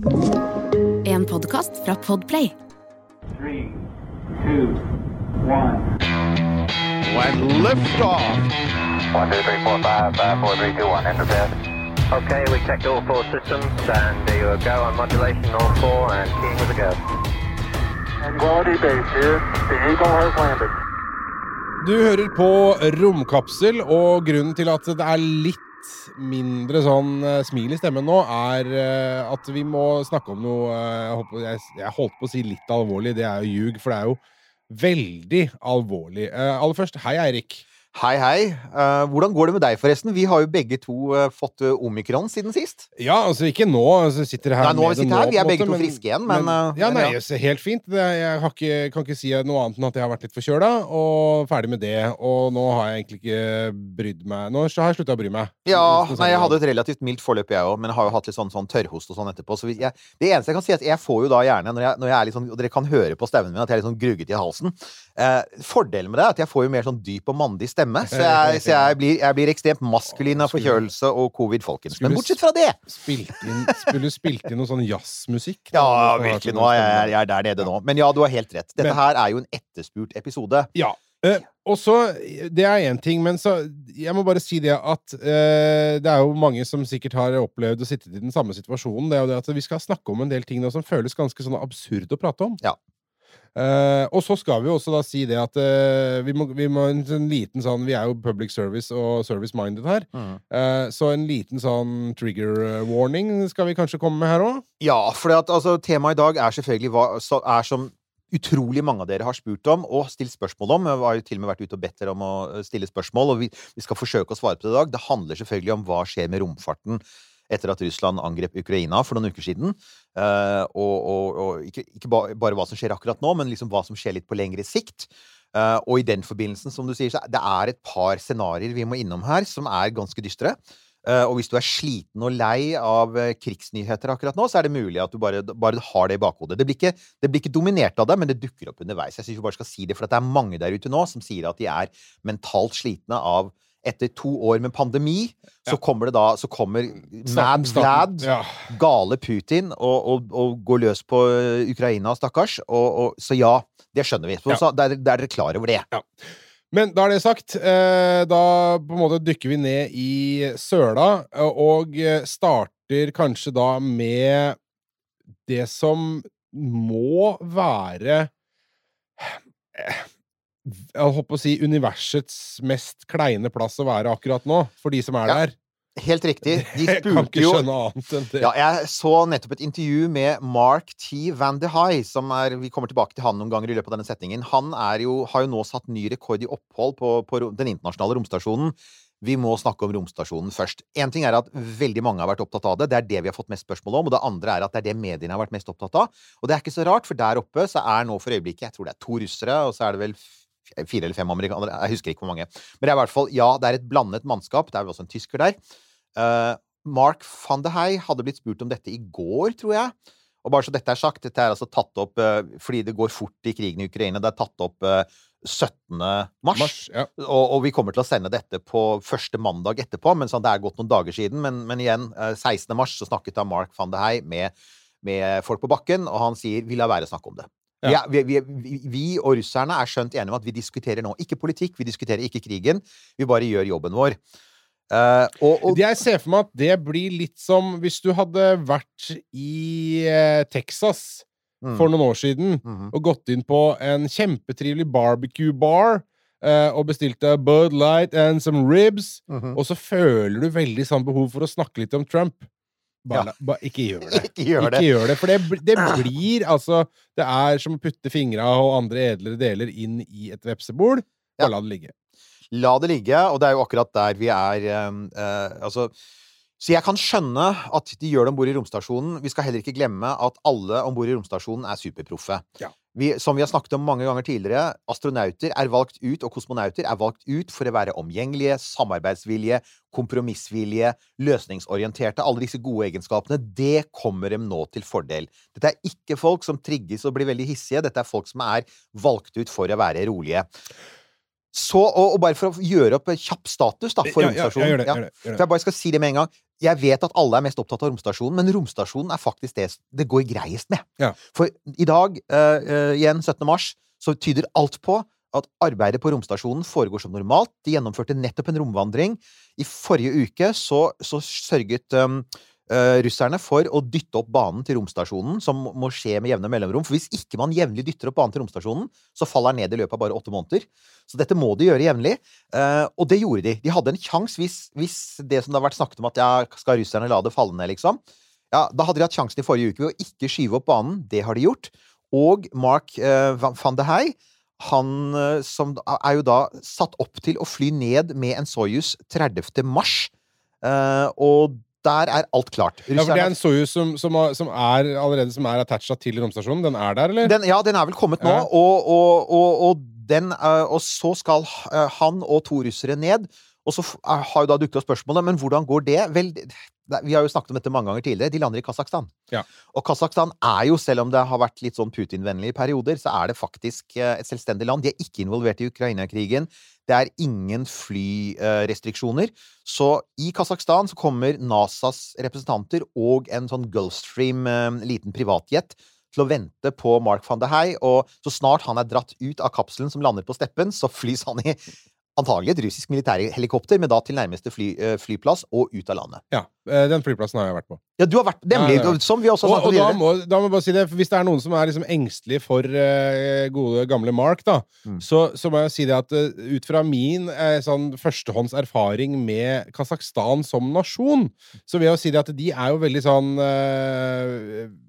En podkast fra Podplay. Three, two, one. lift off. One, two, three, four, five, five, four, three, two, one. Enter bed. Okay, we checked all four systems, and there you go on modulation, all four, and keying with a go. Quality base here. The Eagle has landed. Du hører på Romkapsel, og grunnen til at det er litt mindre sånn eh, smil i stemmen nå, er eh, at vi må snakke om noe eh, jeg, holdt på å si litt alvorlig, det er jo ljug, for det er jo veldig alvorlig. Aller først, hei Eirik. Hei, hei. Eh, hvordan går det med deg, forresten? Vi har jo begge to eh, fått eh, omikron siden sist. Ja, altså ikke nå, altså sitter her Nei, nå har vi sittet her, vi er begge måte, to friske igjen, men, eh, Ja, men nei, ja. helt fint. Jeg har ikke, kan ikke si noe annet enn at jeg har vært litt forkjøla, og ferdig med det. Og nå har jeg egentlig ikke brydd meg Nå har jeg slutta å bry meg. Ja, nei, jeg hadde et relativt mildt forløp, jeg òg, men jeg har jo hatt litt sånn, sånn tørrhost og sånn etterpå. Så jeg, det eneste jeg kan si, er at jeg får jo da gjerne, når jeg, når jeg er litt sånn, og dere kan høre på stemmen min at jeg er litt sånn grugget i halsen eh, Fordelen med det er at jeg får jo mer sånn dyp og mandig stemme, så jeg, så jeg, blir, jeg blir ekstremt maskulin av forkjølelse og covid, folkens. Men bortsett fra det Spilt inn, skulle du spilt inn noe sånn jazzmusikk? Ja, virkelig. Nå jeg, stemme. jeg er der nede nå. Men ja, du har helt rett. Dette her er jo en etterspurt episode. Ja. Uh, og så, Det er én ting, men så Jeg må bare si det at uh, det er jo mange som sikkert har opplevd å sitte i den samme situasjonen. Det er jo det at vi skal snakke om en del ting nå som føles ganske sånn absurd å prate om. Ja. Eh, og så skal vi jo også da si det at uh, vi, må, vi må en sånn liten sånn Vi er jo public service og service-minded her. Mm. Uh, så en liten sånn trigger warning skal vi kanskje komme med her òg. Ja, for at, altså, temaet i dag er selvfølgelig hva er som utrolig mange av dere har spurt om og stilt spørsmål om. Jeg har jo til og med vært ute og bedt dere om å stille spørsmål, og vi, vi skal forsøke å svare på det i dag. Det handler selvfølgelig om hva skjer med romfarten etter at Russland angrep Ukraina for noen uker siden. Eh, og og, og ikke, ikke bare hva som skjer akkurat nå, men liksom hva som skjer litt på lengre sikt. Uh, og i den forbindelsen, som du sier, så det er et par scenarioer vi må innom her som er ganske dystre. Uh, og hvis du er sliten og lei av krigsnyheter akkurat nå, så er det mulig at du bare, bare har det i bakhodet. Det blir, ikke, det blir ikke dominert av det, men det dukker opp underveis. Jeg synes vi bare skal si det, for det er mange der ute nå som sier at de er mentalt slitne av etter to år med pandemi, så kommer det da Så kommer Mad Vlad, Ja. gale Putin, og, og, og går løs på eh, Ukraina, stakkars. Og, så ja, det skjønner vi. Så, Ja. så, da er er dere klar over det. Men da er det sagt. Eh, da på en måte dykker vi ned i søla, eh, og starter kanskje da med det som må være Jeg håper å si universets mest kleine plass å være akkurat nå, for de som er Ja, der. Helt riktig. De spurte ikke jo. Ja, jeg så nettopp et intervju med Mark T. Van de High, som er Vi kommer tilbake til han noen ganger i løpet av denne setningen. Han er jo, har jo nå satt ny rekord i opphold på, på den internasjonale romstasjonen. Vi må snakke om romstasjonen først. En ting er at veldig mange har vært opptatt av det. Det er det vi har fått mest spørsmål om. Og det andre er at det er det mediene har vært mest opptatt av. Og det er ikke så rart, for der oppe så er nå for øyeblikket Jeg tror det er to russere, og så er det vel fire eller fem amerikanere. Jeg husker ikke hvor mange. Men det er i hvert fall Ja, det er et blandet mannskap. Det er vel også en tysker der. Uh, Mark van de Hei hadde blitt spurt om dette i går, tror jeg. Og bare så dette er sagt, dette er altså tatt opp uh, fordi det går fort i krigen i Ukraina. Det er tatt opp uh, 17. mars. Mars, ja. Og, og vi kommer til å sende dette på første mandag etterpå, men sånn, det er gått noen dager siden. Men, men igjen, eh, 16. mars så snakket da Mark van de Hei med, med folk på bakken, og han sier 'vi lar være å snakke om det'. Ja. Vi, vi, vi, vi, og russerne er skjønt enige om at vi diskuterer nå ikke politikk, vi diskuterer ikke krigen. Vi bare gjør jobben vår. Uh, og, og, Jeg ser for meg at det blir litt som hvis du hadde vært i eh, Texas Mm. for noen år siden Mhm. og gått inn på en kjempetrivelig barbecue bar eh, og bestilte Bud Light and some ribs, Mhm. og så føler du veldig sånn behov for å snakke litt om Trump. Bare, Ja. bare ikke gjør det. Ikke gjør det. Ikke gjør det, for det, det blir altså Det er som å putte fingra og andre edlere deler inn i et vepsebol. Ja. Bare la det ligge. La det ligge, og det er jo akkurat der vi er eh, Altså Så jeg kan skjønne at de gjør det om bord i romstasjonen. Vi skal heller ikke glemme at alle om bord i romstasjonen er superproffe. Ja. Vi, som vi har snakket om mange ganger tidligere, astronauter er valgt ut, og kosmonauter er valgt ut for å være omgjengelige, samarbeidsvillige, kompromissvillige, løsningsorienterte. Alle disse gode egenskapene, det kommer dem nå til fordel. Dette er ikke folk som trigges og blir veldig hissige. Dette er folk som er valgt ut for å være rolige. Så, og, og bare for å gjøre opp kjapp status da, for Ja, ja, ja, jeg gjør det, ja. gjør det, gjør det. For jeg bare skal si det med en gang. Jeg vet at alle er mest opptatt av romstasjonen, men romstasjonen er faktisk det det går greiest med. Ja. For i dag, uh, igjen 17. mars, så tyder alt på at arbeidet på romstasjonen foregår som normalt. De gjennomførte nettopp en romvandring. I forrige uke så, så sørget um, russerne for å dytte opp banen til romstasjonen, som må skje med jevne mellomrom. For hvis ikke man jevnlig dytter opp banen til romstasjonen, så faller den ned i løpet av bare åtte måneder. Så dette må de gjøre jevnlig. Eh, og det gjorde de. De hadde en sjanse hvis, hvis det som det har vært snakket om at ja, skal russerne la det falle ned, liksom. Ja, da hadde de hatt sjansen i forrige uke ved å ikke skyve opp banen. Det har de gjort. Og Mark eh, van de Hei han eh, som er jo da satt opp til å fly ned med en Soyuz 30. mars. Eh, og der er alt klart. Ja, for det er en Soyuz som, som, som er allerede som er attacha til romstasjonen. Den er der, eller? Den, ja, den er vel kommet nå, Ja. og, og, og, og, den, eh, og så skal eh, han og to russere ned. Og så eh, har jo da dukket opp spørsmålet men hvordan går det? Vel, vi har jo snakket om dette mange ganger tidligere. De lander i Kasakhstan. Ja. Og Kasakhstan er jo, selv om det har vært litt sånn Putin-vennlige perioder, så er det faktisk eh, et selvstendig land. De er ikke involvert i Ukraina-krigen. Det er ingen flyrestriksjoner. Så i Kasakhstan så kommer NASAs representanter og en sånn Gulfstream, eh, liten privatjet, til å vente på Mark van de Hei, og så snart han er dratt ut av kapselen som lander på steppen, så flys han i antagelig et russisk militærhelikopter, men da til nærmeste fly, eh, flyplass og ut av landet. Ja, eh, Den flyplassen har jeg vært på. Ja, du har vært Nemlig, Ja, ja. som vi også har Og, snakket og om da, må, da må jeg bare si det, for hvis det er noen som er liksom engstelig for uh, gode, gamle Mark, da, Mm. så, så må jeg si det at uh, ut fra min uh, sånn førstehånds erfaring med Kasakhstan som nasjon, så vil jeg jo si det at de er jo veldig sånn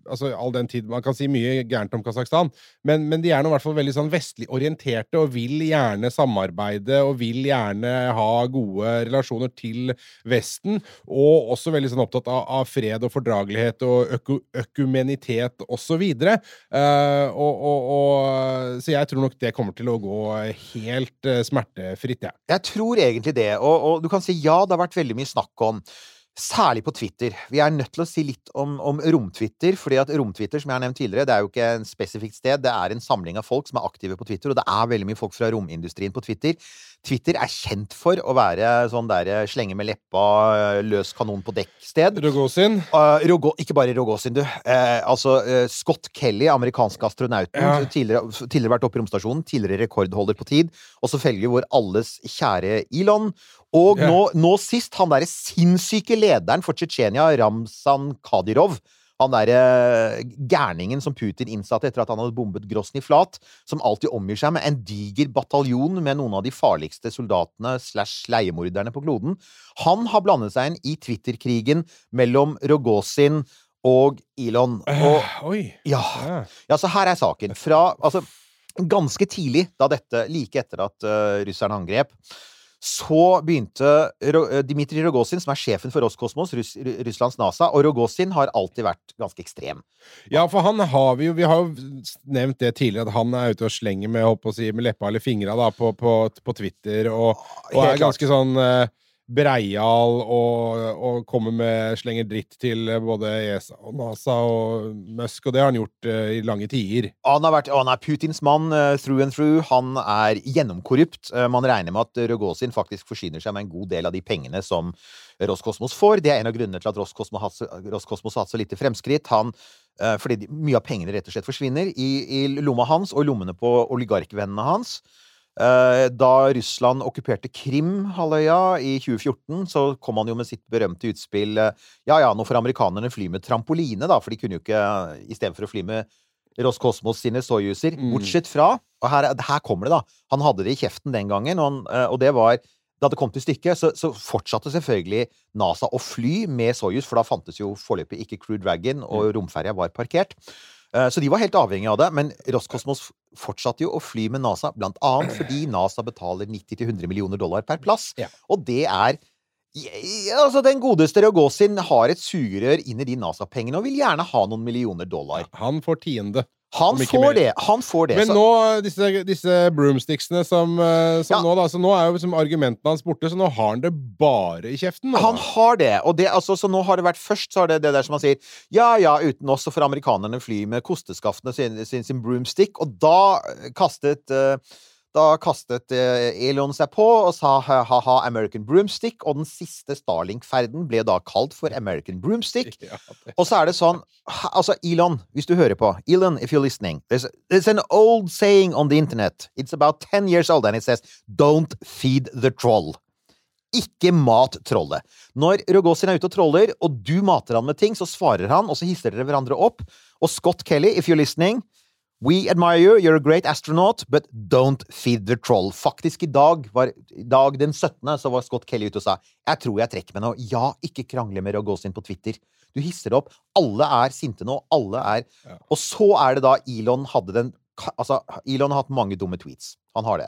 Altså all den tid Man kan si mye gærent om Kasakhstan, men, men de er nå i hvert fall veldig sånn vestlig orienterte og vil gjerne samarbeide og vil gjerne ha gode relasjoner til Vesten, og også veldig sånn opptatt av, av fred og fordragelighet og øku, økumenitet osv. Uh, og, og, og, så jeg tror nok det kommer til å gå helt uh, smertefritt, jeg. Jeg tror egentlig det, og, og du kan si ja, det har vært veldig mye snakk om Særlig på Twitter. Vi er nødt til å si litt om, om romtwitter. fordi at romtwitter, som jeg har nevnt tidligere, det er jo ikke en spesifikt sted. Det er en samling av folk som er aktive på Twitter, og det er veldig mye folk fra romindustrien på Twitter. Twitter er kjent for å være sånn der slenge med leppa, løs kanon på dekk-sted. Rogozin. Uh, Rogo, ikke bare Rogozin, du. Uh, altså uh, Scott Kelly, amerikansk astronauten. Ja. Tidligere, tidligere vært oppe i romstasjonen. Tidligere rekordholder på tid. Og selvfølgelig vår alles kjære Elon. Og Ja. nå, nå sist han derre sinnssyke lederen for Tsjetsjenia, Ramzan Kadyrov. Han derre gærningen som Putin innsatte etter at han hadde bombet Grosny flat. Som alltid omgir seg med en diger bataljon med noen av de farligste soldatene slash leiemorderne på kloden. Han har blandet seg inn i Twitter-krigen mellom Rogozin og Elon. Og Eh, ja, Ja. ja, så her er saken. Fra Altså, ganske tidlig, da dette Like etter at uh, russerne angrep, så begynte eh, Dmitrij Rogozin, som er sjefen for Roskosmos, Russ Russlands NASA, og Rogozin har alltid vært ganske ekstrem. Ja, for han har vi jo Vi har jo nevnt det tidligere, at han er ute og slenger med, si, med leppa eller fingra da, på, på, på Twitter, og, og er ganske sånn eh, breial og, og kommer med slenger dritt til eh, både ESA og NASA og Musk, og det har han gjort uh, i lange tider. Han, vært, han er Putins mann uh, through and through. Han er gjennomkorrupt. Uh, man regner med at Rogozin faktisk forsyner seg med en god del av de pengene som Roskosmos får. Det er en av grunnene til at Roskosmos har hatt så- lite fremskritt. Han, fordi mye av pengene rett og slett forsvinner i, i lomma hans og i lommene på oligarkvennene hans. Eh, Da Russland okkuperte Krim-halvøya i 2014, så kom han jo med sitt berømte utspill eh, Ja ja, nå får amerikanerne fly med trampoline, da, for de kunne jo ikke Istedenfor å fly med Roskosmos sine Soyuzer. Mm. Bortsett fra Og her, her kommer det, da. Han hadde det i kjeften den gangen, og, han, eh, og det var da det kom til stykket, så, så fortsatte selvfølgelig NASA å fly med Soyuz, for da fantes jo foreløpig ikke Crew Dragon, og romferja var parkert. Eh, Så de var helt avhengige av det, men Roskosmos fortsatte jo å fly med NASA, blant annet fordi NASA betaler 90-100 millioner dollar per plass. Ja. Og det er ja, altså Den godeste Rogozin har et sugerør inn i de NASA-pengene og vil gjerne ha noen millioner dollar. Han får tiende. Han får det! Han får det. Men så- nå, disse, disse broomsticksene som, eh, som Ja. nå, da, så nå er jo liksom argumentene hans borte, så nå har han det bare i kjeften. nå, Han har det, og det, altså, så nå har det vært Først så har det det der som han sier Ja, ja, uten oss så får amerikanerne fly med kosteskaftene sin, sin, sin broomstick, og da kastet eh, Da kastet eh, Elon seg på og sa ha-ha American Broomstick, og den siste Starlink-ferden ble da kalt for American Broomstick. Og så er det sånn Altså, Elon, hvis du hører på Elon, if you're listening There's, there's an old saying on the internet. It's about 10 years old, and it says Don't feed the troll. Ikke mat trollet. Når Rogozin er ute og troller, og du mater han med ting, så svarer han, og så hisser dere hverandre opp. Og Scott Kelly, if you're listening We admire you, you're a great astronaut, but don't feed the troll. Faktisk, i dag, var, i dag den 17., så var Scott Kelly ute og sa Jeg tror jeg trekker meg nå. Ja, ikke krangle med Rogozin på Twitter. Du hisser opp. Alle er sinte nå. Alle er Ja. Og så er det da Elon hadde den Altså, Elon har hatt mange dumme tweets. Han har det.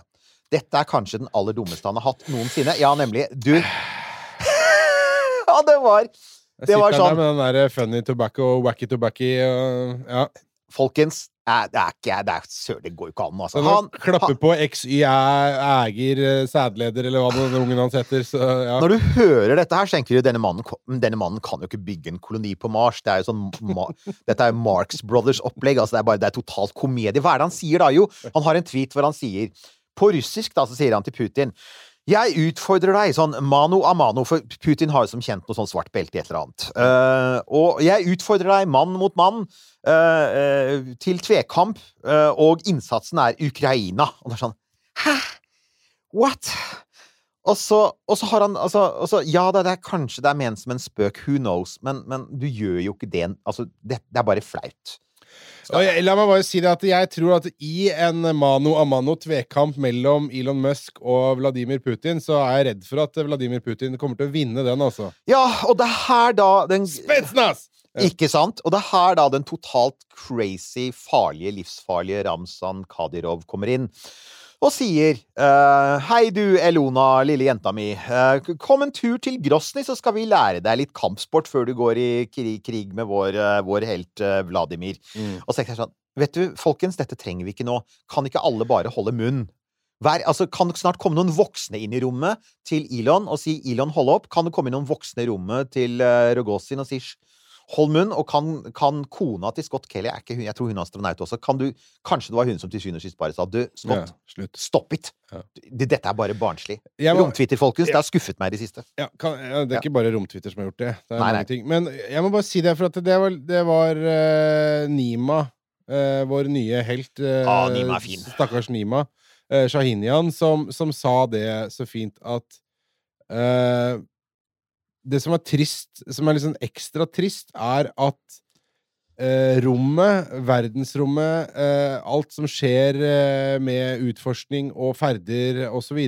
Dette er kanskje den aller dummeste han har hatt noensinne. Ja, nemlig Du Ja, det var Det var sånn Jeg sitter der med den der funny tobacco, wacky tobacco og Ja. Folkens, det er ikke det er, Sør, det går jo ikke an, altså. Han, han klapper på XY er eier, eh, sædleder, eller hva den ungen hans heter, så ja. Når du hører dette her, så tenker du denne mannen, denne mannen kan jo ikke bygge en koloni på Mars. Det er jo sånn Dette er Marx Brothers-opplegg. Altså det er bare det er totalt komedie. Hva er det han sier da? Jo, han har en tweet hvor han sier På russisk, da, så sier han til Putin jeg utfordrer deg, sånn mano a mano, for Putin har jo som kjent noe sånn svart belte i et eller annet. Uh, og jeg utfordrer deg mann mot mann uh, uh, til tvekamp, og innsatsen er Ukraina. Og det er sånn Hæ? What? Og så, og så har han altså, så, Ja det er kanskje det er ment som en spøk, who knows, men, men du gjør jo ikke det Altså, det, det er bare flaut. Jeg, la meg bare si det at jeg tror at i en mano a mano tvekamp mellom Elon Musk og Vladimir Putin, så er jeg redd for at Vladimir Putin kommer til å vinne den, altså. Ja, og det er her da den Spetsnaz! Ikke sant? Og det er her da den totalt crazy, farlige, livsfarlige Ramzan Kadyrov kommer inn. Og sier eh, Hei du, Elona, lille jenta mi. eh, kom en tur til Grosny, så skal vi lære deg litt kampsport før du går i krig, krig med vår, eh, vår helt Vladimir. Og så tenker jeg sånn Vet du, folkens, dette trenger vi ikke nå. Kan ikke alle bare holde munn? Vær, altså, kan det snart komme noen voksne inn i rommet til Elon og si 'Elon, hold opp'? Kan det komme noen voksne i rommet til uh, Rogozin og si «Hysj, 'hold munn'? Og kan, kan kona til Scott Kelly er ikke hun, Jeg tror hun er astronaut også. Kan du, kanskje det var hun som til syvende og sist bare sa 'Du, Ja, Scott, slutt. stopp it'. Ja. Dette er bare barnslig. Må, Romtwitter, folkens. Det har skuffet meg i det siste. ja, kan, ja, det er Ja. ikke bare Romtwitter som har gjort det. Det Nei, nei. Men jeg må bare si det, for at det var, det var uh, Nima, uh, vår nye helt. Uh, Ah, Nima er fin. Stakkars Nima. Shahinian, som, som sa det så fint at Det som er trist, som er sånn ekstra trist, er at eh, rommet, verdensrommet, eh, alt som skjer eh, med utforskning og ferder osv.,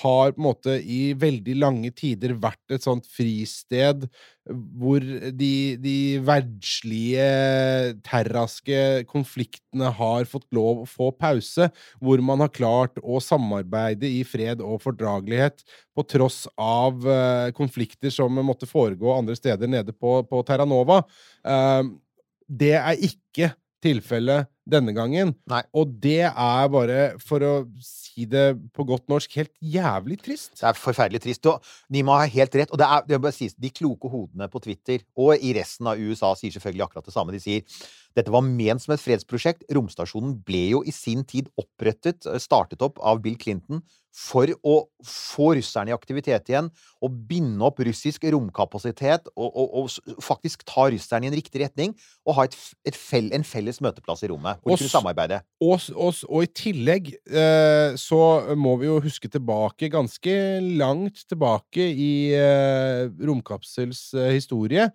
har på en måte i veldig lange tider vært et sånt fristed hvor de, de verdslige, terraske konfliktene har fått lov å få pause, hvor man har klart å samarbeide i fred og fordragelighet på tross av uh, konflikter som måtte foregå andre steder nede på, på Terra Nova. Eh, det er ikke tilfellet denne gangen. Nei. Og det er bare, for å si det på godt norsk, helt jævlig trist. Det er forferdelig trist. Og Nima har helt rett. Og det er, det er bare de kloke hodene på Twitter og i resten av USA sier selvfølgelig akkurat det samme. De sier dette var ment som et fredsprosjekt. Romstasjonen ble jo i sin tid opprettet, eh, startet opp av Bill Clinton, for å få russerne i aktivitet igjen, og binde opp russisk romkapasitet, og, og, og faktisk ta russerne i en riktig retning, og ha et, et fell, en felles møteplass i rommet, hvor de kunne samarbeide. Og, og, og i tillegg eh, så må vi jo huske tilbake, ganske langt tilbake i eh, Romkapsels eh, historie,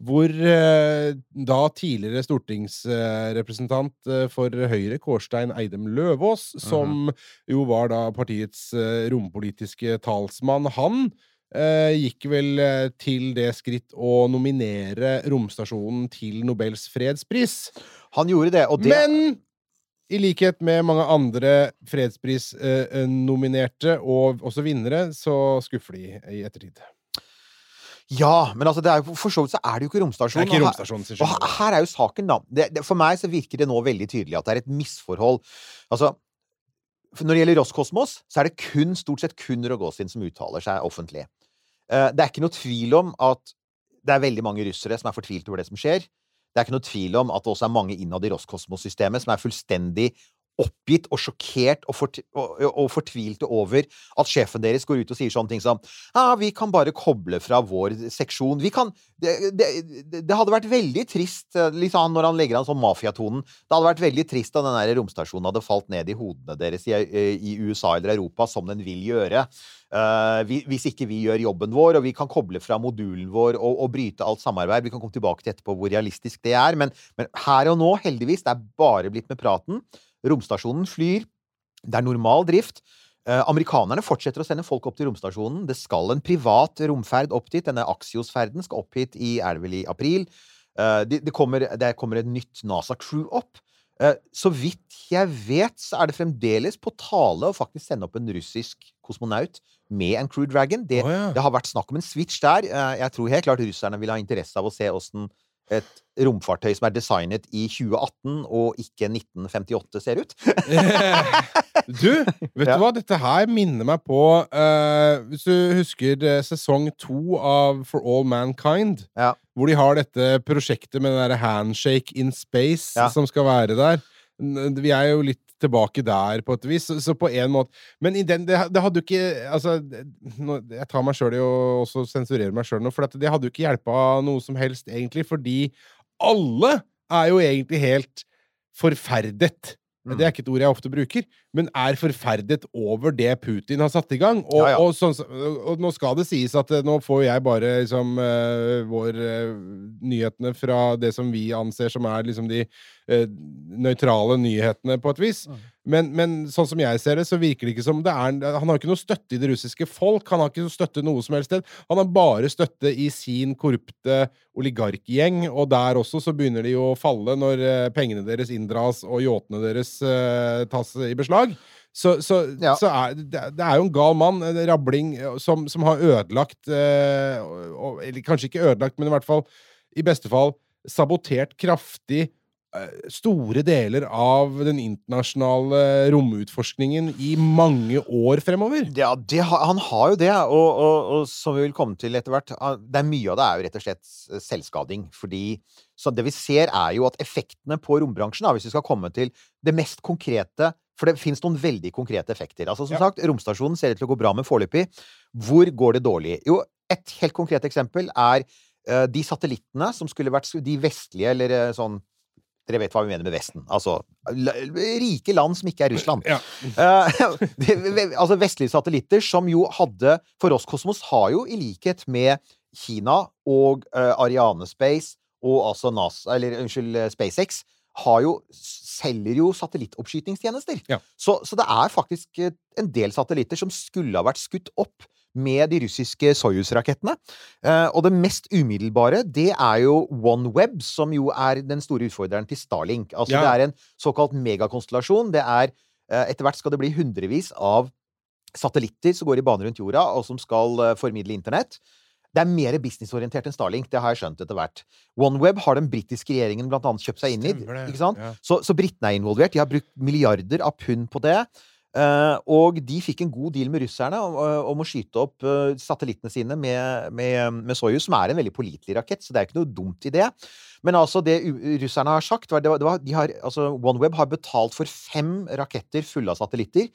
hvor eh, da tidligere stortingsrepresentant eh, for Høyre, Kårstein Eidem Løvaas, som jo var da partiets eh, rompolitiske talsmann, han gikk vel til det skritt å nominere romstasjonen til Nobels fredspris. Han gjorde det, og det Men i likhet med mange andre fredsprisnominerte og også vinnere, så skuffer de i ettertid. Ja, men altså, det jo- for så vidt så er det jo ikke romstasjonen. Det er ikke og her- romstasjonen Og her, her er jo saken, da. Det, det, for meg så virker det nå veldig tydelig at det er et misforhold. Altså, når det gjelder Roskosmos, så er det kun, stort sett kun Rogozin som uttaler seg offentlig. Eh, det er ikke noe tvil om at det er veldig mange russere som er fortvilt over det som skjer. Det er ikke noe tvil om at det også er mange innad i Roskosmos-systemet som er fullstendig oppgitt og sjokkert og, fort, og, og fortvilte over at sjefen deres går ut og sier sånne ting som Ja, vi kan bare koble fra vår seksjon. Vi kan Det, det, det hadde vært veldig trist, eh, liksom når han legger an sånn mafiatonen Det hadde vært veldig trist om den der romstasjonen hadde falt ned i hodene deres i, i USA eller Europa, som den vil gjøre. Uh, vi, hvis ikke vi gjør jobben vår, og vi kan koble fra modulen vår og, og bryte alt samarbeid. Vi kan komme tilbake til etterpå hvor realistisk det er, men, men her og nå, heldigvis, det er bare blitt med praten. Romstasjonen flyr. Det er normal drift. Eh, amerikanerne fortsetter å sende folk opp til romstasjonen. Det skal en privat romferd opp dit. Denne Axios-ferden skal opp hit i, er det vel i april. Eh, det, det, kommer, det kommer et nytt NASA-crew opp. Eh, så vidt jeg vet, så er det fremdeles på tale å faktisk sende opp en russisk kosmonaut med en Crew Dragon. Det, oh, ja. det har vært snakk om en switch der. Jeg tror helt klart russerne vil ha interesse av å se åssen et romfartøy som er designet i 2018 og ikke 1958, ser ut. Du, vet Ja. du hva? Dette her minner meg på uh, Hvis du husker eh, sesong to av For All Mankind, Ja. hvor de har dette prosjektet med den derre handshake in space Ja. som skal være der. Vi er jo litt tilbake der, på et vis. Så, så på en måte Men i den, det, det hadde jo ikke Altså, nå, jeg tar meg sjøl i å også sensurere meg sjøl nå, for det hadde jo ikke hjelpa noe som helst, egentlig, fordi alle er jo egentlig helt forferdet. Mm. Det er ikke et ord jeg ofte bruker, men er forferdet over det Putin har satt i gang. Og, Ja, ja. og, sånn, og nå skal det sies at eh, nå får jeg bare liksom eh, vår eh, nyhetene fra det som vi anser som er liksom de uh, nøytrale nyhetene, på et vis. Men, men sånn som jeg ser det, så virker det ikke som det er Han har ikke noe støtte i det russiske folk. Han har ikke støtte noe som helst sted. Han har bare støtte i sin korrupte oligarkgjeng, og der også så begynner de jo å falle når pengene deres inndras og yachtene deres tas i beslag. Så, så, Ja. så er det, er jo en gal mann, en rabling, eh, som, som har ødelagt eh, og, Eller kanskje ikke ødelagt, men i hvert fall, i beste fall, sabotert kraftig eh, store deler av den internasjonale romutforskningen i mange år fremover. Ja, det, han har jo det, og, og, og som vi vil komme til etter hvert det er Mye av det er jo rett og slett selvskading. Fordi så det vi ser, er jo at effektene på rombransjen, da, hvis vi skal komme til det mest konkrete For det fins noen veldig konkrete effekter. Altså Som Ja. sagt, romstasjonen ser ut til å gå bra med foreløpig. Hvor går det dårlig? Jo, et helt konkret eksempel er uh, de satellittene som skulle vært de vestlige, eller eh, sånn Dere vet hva vi mener med Vesten. Altså rike land som ikke er Russland. Ja. Uh, det- altså vestlige satellitter som jo hadde For oss Kosmos har jo i likhet med Kina og uh, Ariane Space og altså NASA, eller unnskyld, SpaceX, jo, selger jo satellittoppskytingstjenester. Ja. Så, så det er faktisk eh, en del satellitter som skulle ha vært skutt opp med de russiske Soyuz-rakettene. Eh, og det mest umiddelbare, det er jo OneWeb, som jo er den store utfordreren til Starlink. Altså Ja. det er en såkalt megakonstellasjon. Det er eh, Etter hvert skal det bli hundrevis av satellitter som går i bane rundt jorda, og som skal formidle internett. Det er mer businessorientert enn Starlink, det har jeg skjønt etter hvert. OneWeb har den britiske regjeringen blant annet kjøpt seg inn i. Ja. Så, så britene er involvert. De har brukt milliarder av pund på det. Uh, og de fikk en god deal med russerne om, eh, om å skyte opp uh, satellittene sine med, med, med Soyuz, som er en veldig pålitelig rakett, så det er ikke noe dumt i det. Men altså, det russerne har sagt, var, det var, det var, de har, altså, OneWeb har betalt for fem raketter fulle av satellitter.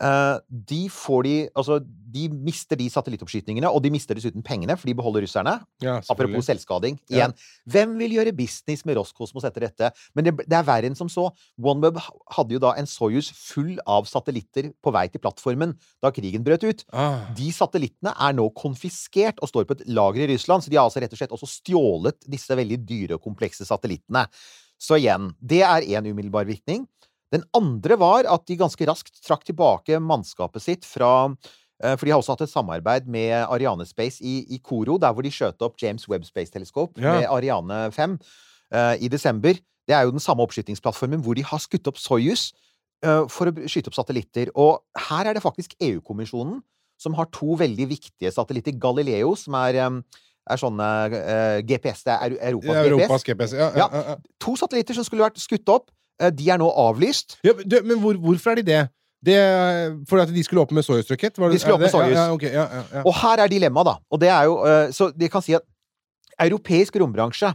Eh, de får de Altså, de mister de satellittoppskytingene, og de mister dessuten pengene, for de beholder russerne. Ja, Apropos selvskading. Ja. Igjen, hvem vil gjøre business med Roskosmos etter dette? Men det, det er verre enn som så. OneWeb hadde jo da en Soyuz full av satellitter på vei til plattformen da krigen brøt ut. Ah. De satellittene er nå konfiskert og står på et lager i Russland, så de har altså rett og slett også stjålet disse veldig dyre og komplekse satellittene. Så igjen, det er én umiddelbar virkning. Den andre var at de ganske raskt trakk tilbake mannskapet sitt fra eh, For de har også hatt et samarbeid med Ariane Space i, i Koro, der hvor de skjøt opp James Webb Space Telescope Ja. med Ariane 5 uh, i desember. Det er jo den samme oppskytingsplattformen hvor de har skutt opp Soyuz uh, for å skyte opp satellitter. Og her er det faktisk EU-kommisjonen som har to veldig viktige satellitter. Galileo, som er, um, er sånne uh, GPS, det er Europas, Europas GPS. GPS. Ja. ja, ja. To satellitter som skulle vært skutt opp. Eh, De er nå avlyst. Ja, men du, men hvor, hvorfor er de det? det fordi at de skulle opp med Soyuz-rakett? De skulle åpne? Soyuz. Ja, ja, okay, ja. Og her er dilemmaet, da. Og det er jo eh, Så de kan si at europeisk rombransje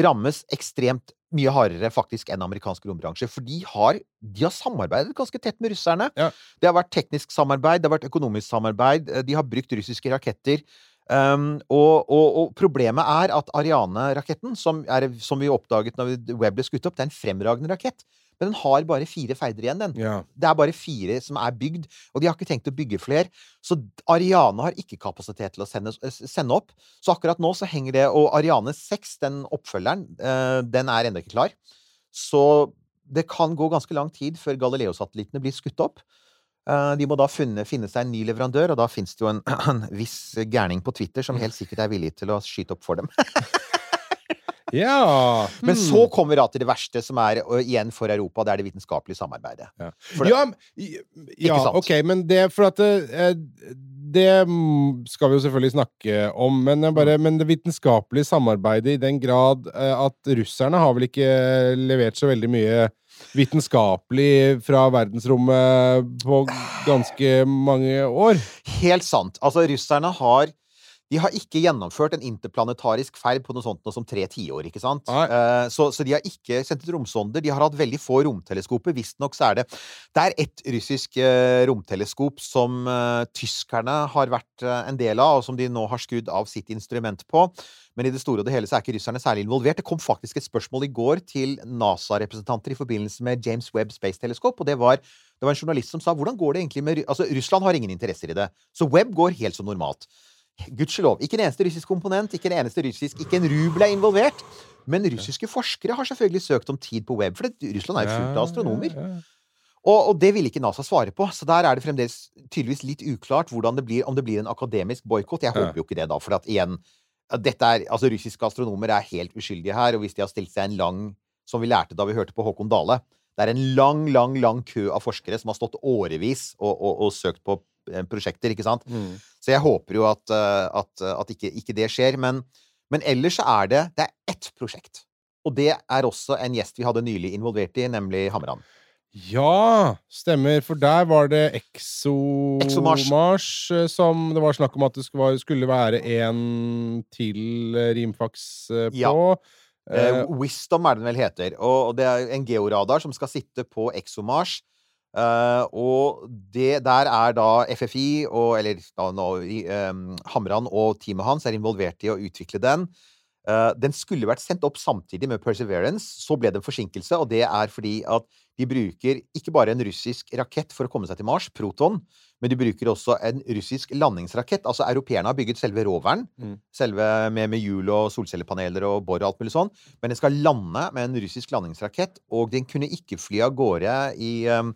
rammes ekstremt mye hardere faktisk enn amerikansk rombransje. For de har, de har samarbeidet ganske tett med russerne. Ja. Det har vært teknisk samarbeid, det har vært økonomisk samarbeid. eh, De har brukt russiske raketter. Um, og, og, og problemet er at Ariane-raketten, som, som vi oppdaget når Web ble skutt opp, det er en fremragende rakett. Men den har bare fire ferder igjen, den. Ja. Det er bare fire som er bygd, og de har ikke tenkt å bygge flere. Så Ariane har ikke kapasitet til å sende, sende opp. Så akkurat nå så henger det Og Ariane 6, den oppfølgeren, eh, den er ennå ikke klar. Så det kan gå ganske lang tid før Galileo-satellittene blir skutt opp. Eh, De må da finne, finne seg en ny leverandør, og da fins det jo en, en viss gærning på Twitter som helt sikkert er villig til å skyte opp for dem. ja. Men hmm. så kommer vi da til det verste, som er igjen for Europa, det er det vitenskapelige samarbeidet. Ja, det- ja, ja? OK, men det For at det, eh, det mm, skal vi jo selvfølgelig snakke om, men, bare, men det vitenskapelige samarbeidet i den grad eh, at russerne har vel ikke levert så veldig mye vitenskapelig fra verdensrommet på ganske mange år. Helt sant. Altså, russerne har de har ikke gjennomført en interplanetarisk ferd på noe sånt noe som tre tiår. ikke sant? Eh, så, så de har ikke sendt ut romsonder. De har hatt veldig få romteleskoper. Visstnok så er det Det er ett russisk uh, romteleskop som uh, tyskerne har vært en del av, og som de nå har skrudd av sitt instrument på. Men i det store og det hele så er ikke russerne særlig involvert. Det kom faktisk et spørsmål i går til NASA-representanter i forbindelse med James Webb Space Telescope, og det var det var en journalist som sa hvordan går det egentlig med Altså, Russland har ingen interesser i det. Så Webb går helt som normalt. Gudskjelov. Ikke en eneste russisk komponent, ikke en eneste russisk Ikke en rubel er involvert. Men russiske forskere har selvfølgelig søkt om tid på web, for det, Russland er jo fullt av astronomer. Og, og det ville ikke NASA svare på, så der er det fremdeles tydeligvis litt uklart det blir, om det blir en akademisk boikott. Jeg håper jo ikke det, da, for at igjen dette er, altså Russiske astronomer er helt uskyldige her, og hvis de har stilt seg en lang Som vi lærte da vi hørte på Håkon Dale Det er en lang, lang, lang kø av forskere som har stått årevis og, og, og søkt på prosjekter, ikke sant? Mm. Så jeg håper jo at, eh, at, at ikke, ikke det skjer. Men, men ellers så er det Det er ett prosjekt. Og det er også en gjest vi hadde nylig involvert i, nemlig Hamran. Ja, stemmer. For der var det ExoMars. Eh, som det var snakk om at det skulle være, en til Rimfax eh, på. Ja. Eh, Eh, Wisdom er den vel heter. Og det er en georadar som skal sitte på ExoMars. Eh, og det der er da FFI, og, eller da nå eh, Hamran og teamet hans er involvert i å utvikle den. Uh, den skulle vært sendt opp samtidig med Perseverance. Så ble det en forsinkelse, og det er fordi at de bruker ikke bare en russisk rakett for å komme seg til Mars, Proton, men de bruker også en russisk landingsrakett. Altså, europeerne har bygget selve roveren, Mm. selve med, med hjul og solcellepaneler og bor og alt mulig sånn, men den skal lande med en russisk landingsrakett, og den kunne ikke fly av gårde i, um,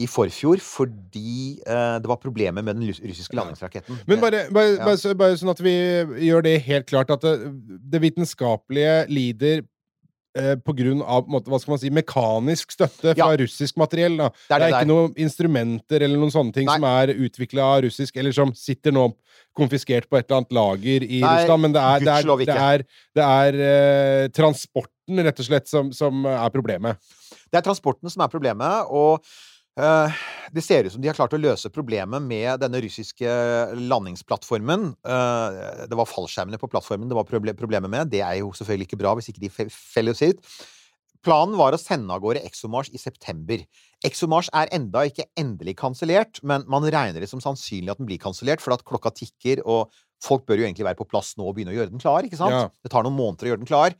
i forfjor fordi eh, det var problemer med den russiske landingsraketten. Men bare, bare, Ja. bare, bare sånn at vi gjør det helt klart, at det, det vitenskapelige lider eh, på grunn av hva skal man si, mekanisk støtte fra Ja. russisk materiell. Da. Det er det ikke noen instrumenter eller noen sånne ting Nei. som er utvikla av russisk, eller som sitter nå konfiskert på et eller annet lager i Nei, Russland. Men det er, det er, det er, det er eh, transporten, rett og slett, som, som er problemet. Det er transporten som er problemet, og det ser ut som de har klart å løse problemet med denne russiske landingsplattformen. Eh, det var fallskjermene på plattformen det var problemet med. Det er jo selvfølgelig ikke bra hvis ikke de fe- feller ut. Planen var å sende av gårde ExoMars i september. ExoMars er enda ikke endelig kansellert, men man regner det som sannsynlig at den blir kansellert, for at klokka tikker, og folk bør jo egentlig være på plass nå og begynne å gjøre den klar, ikke sant? Ja. Det tar noen måneder å gjøre den klar.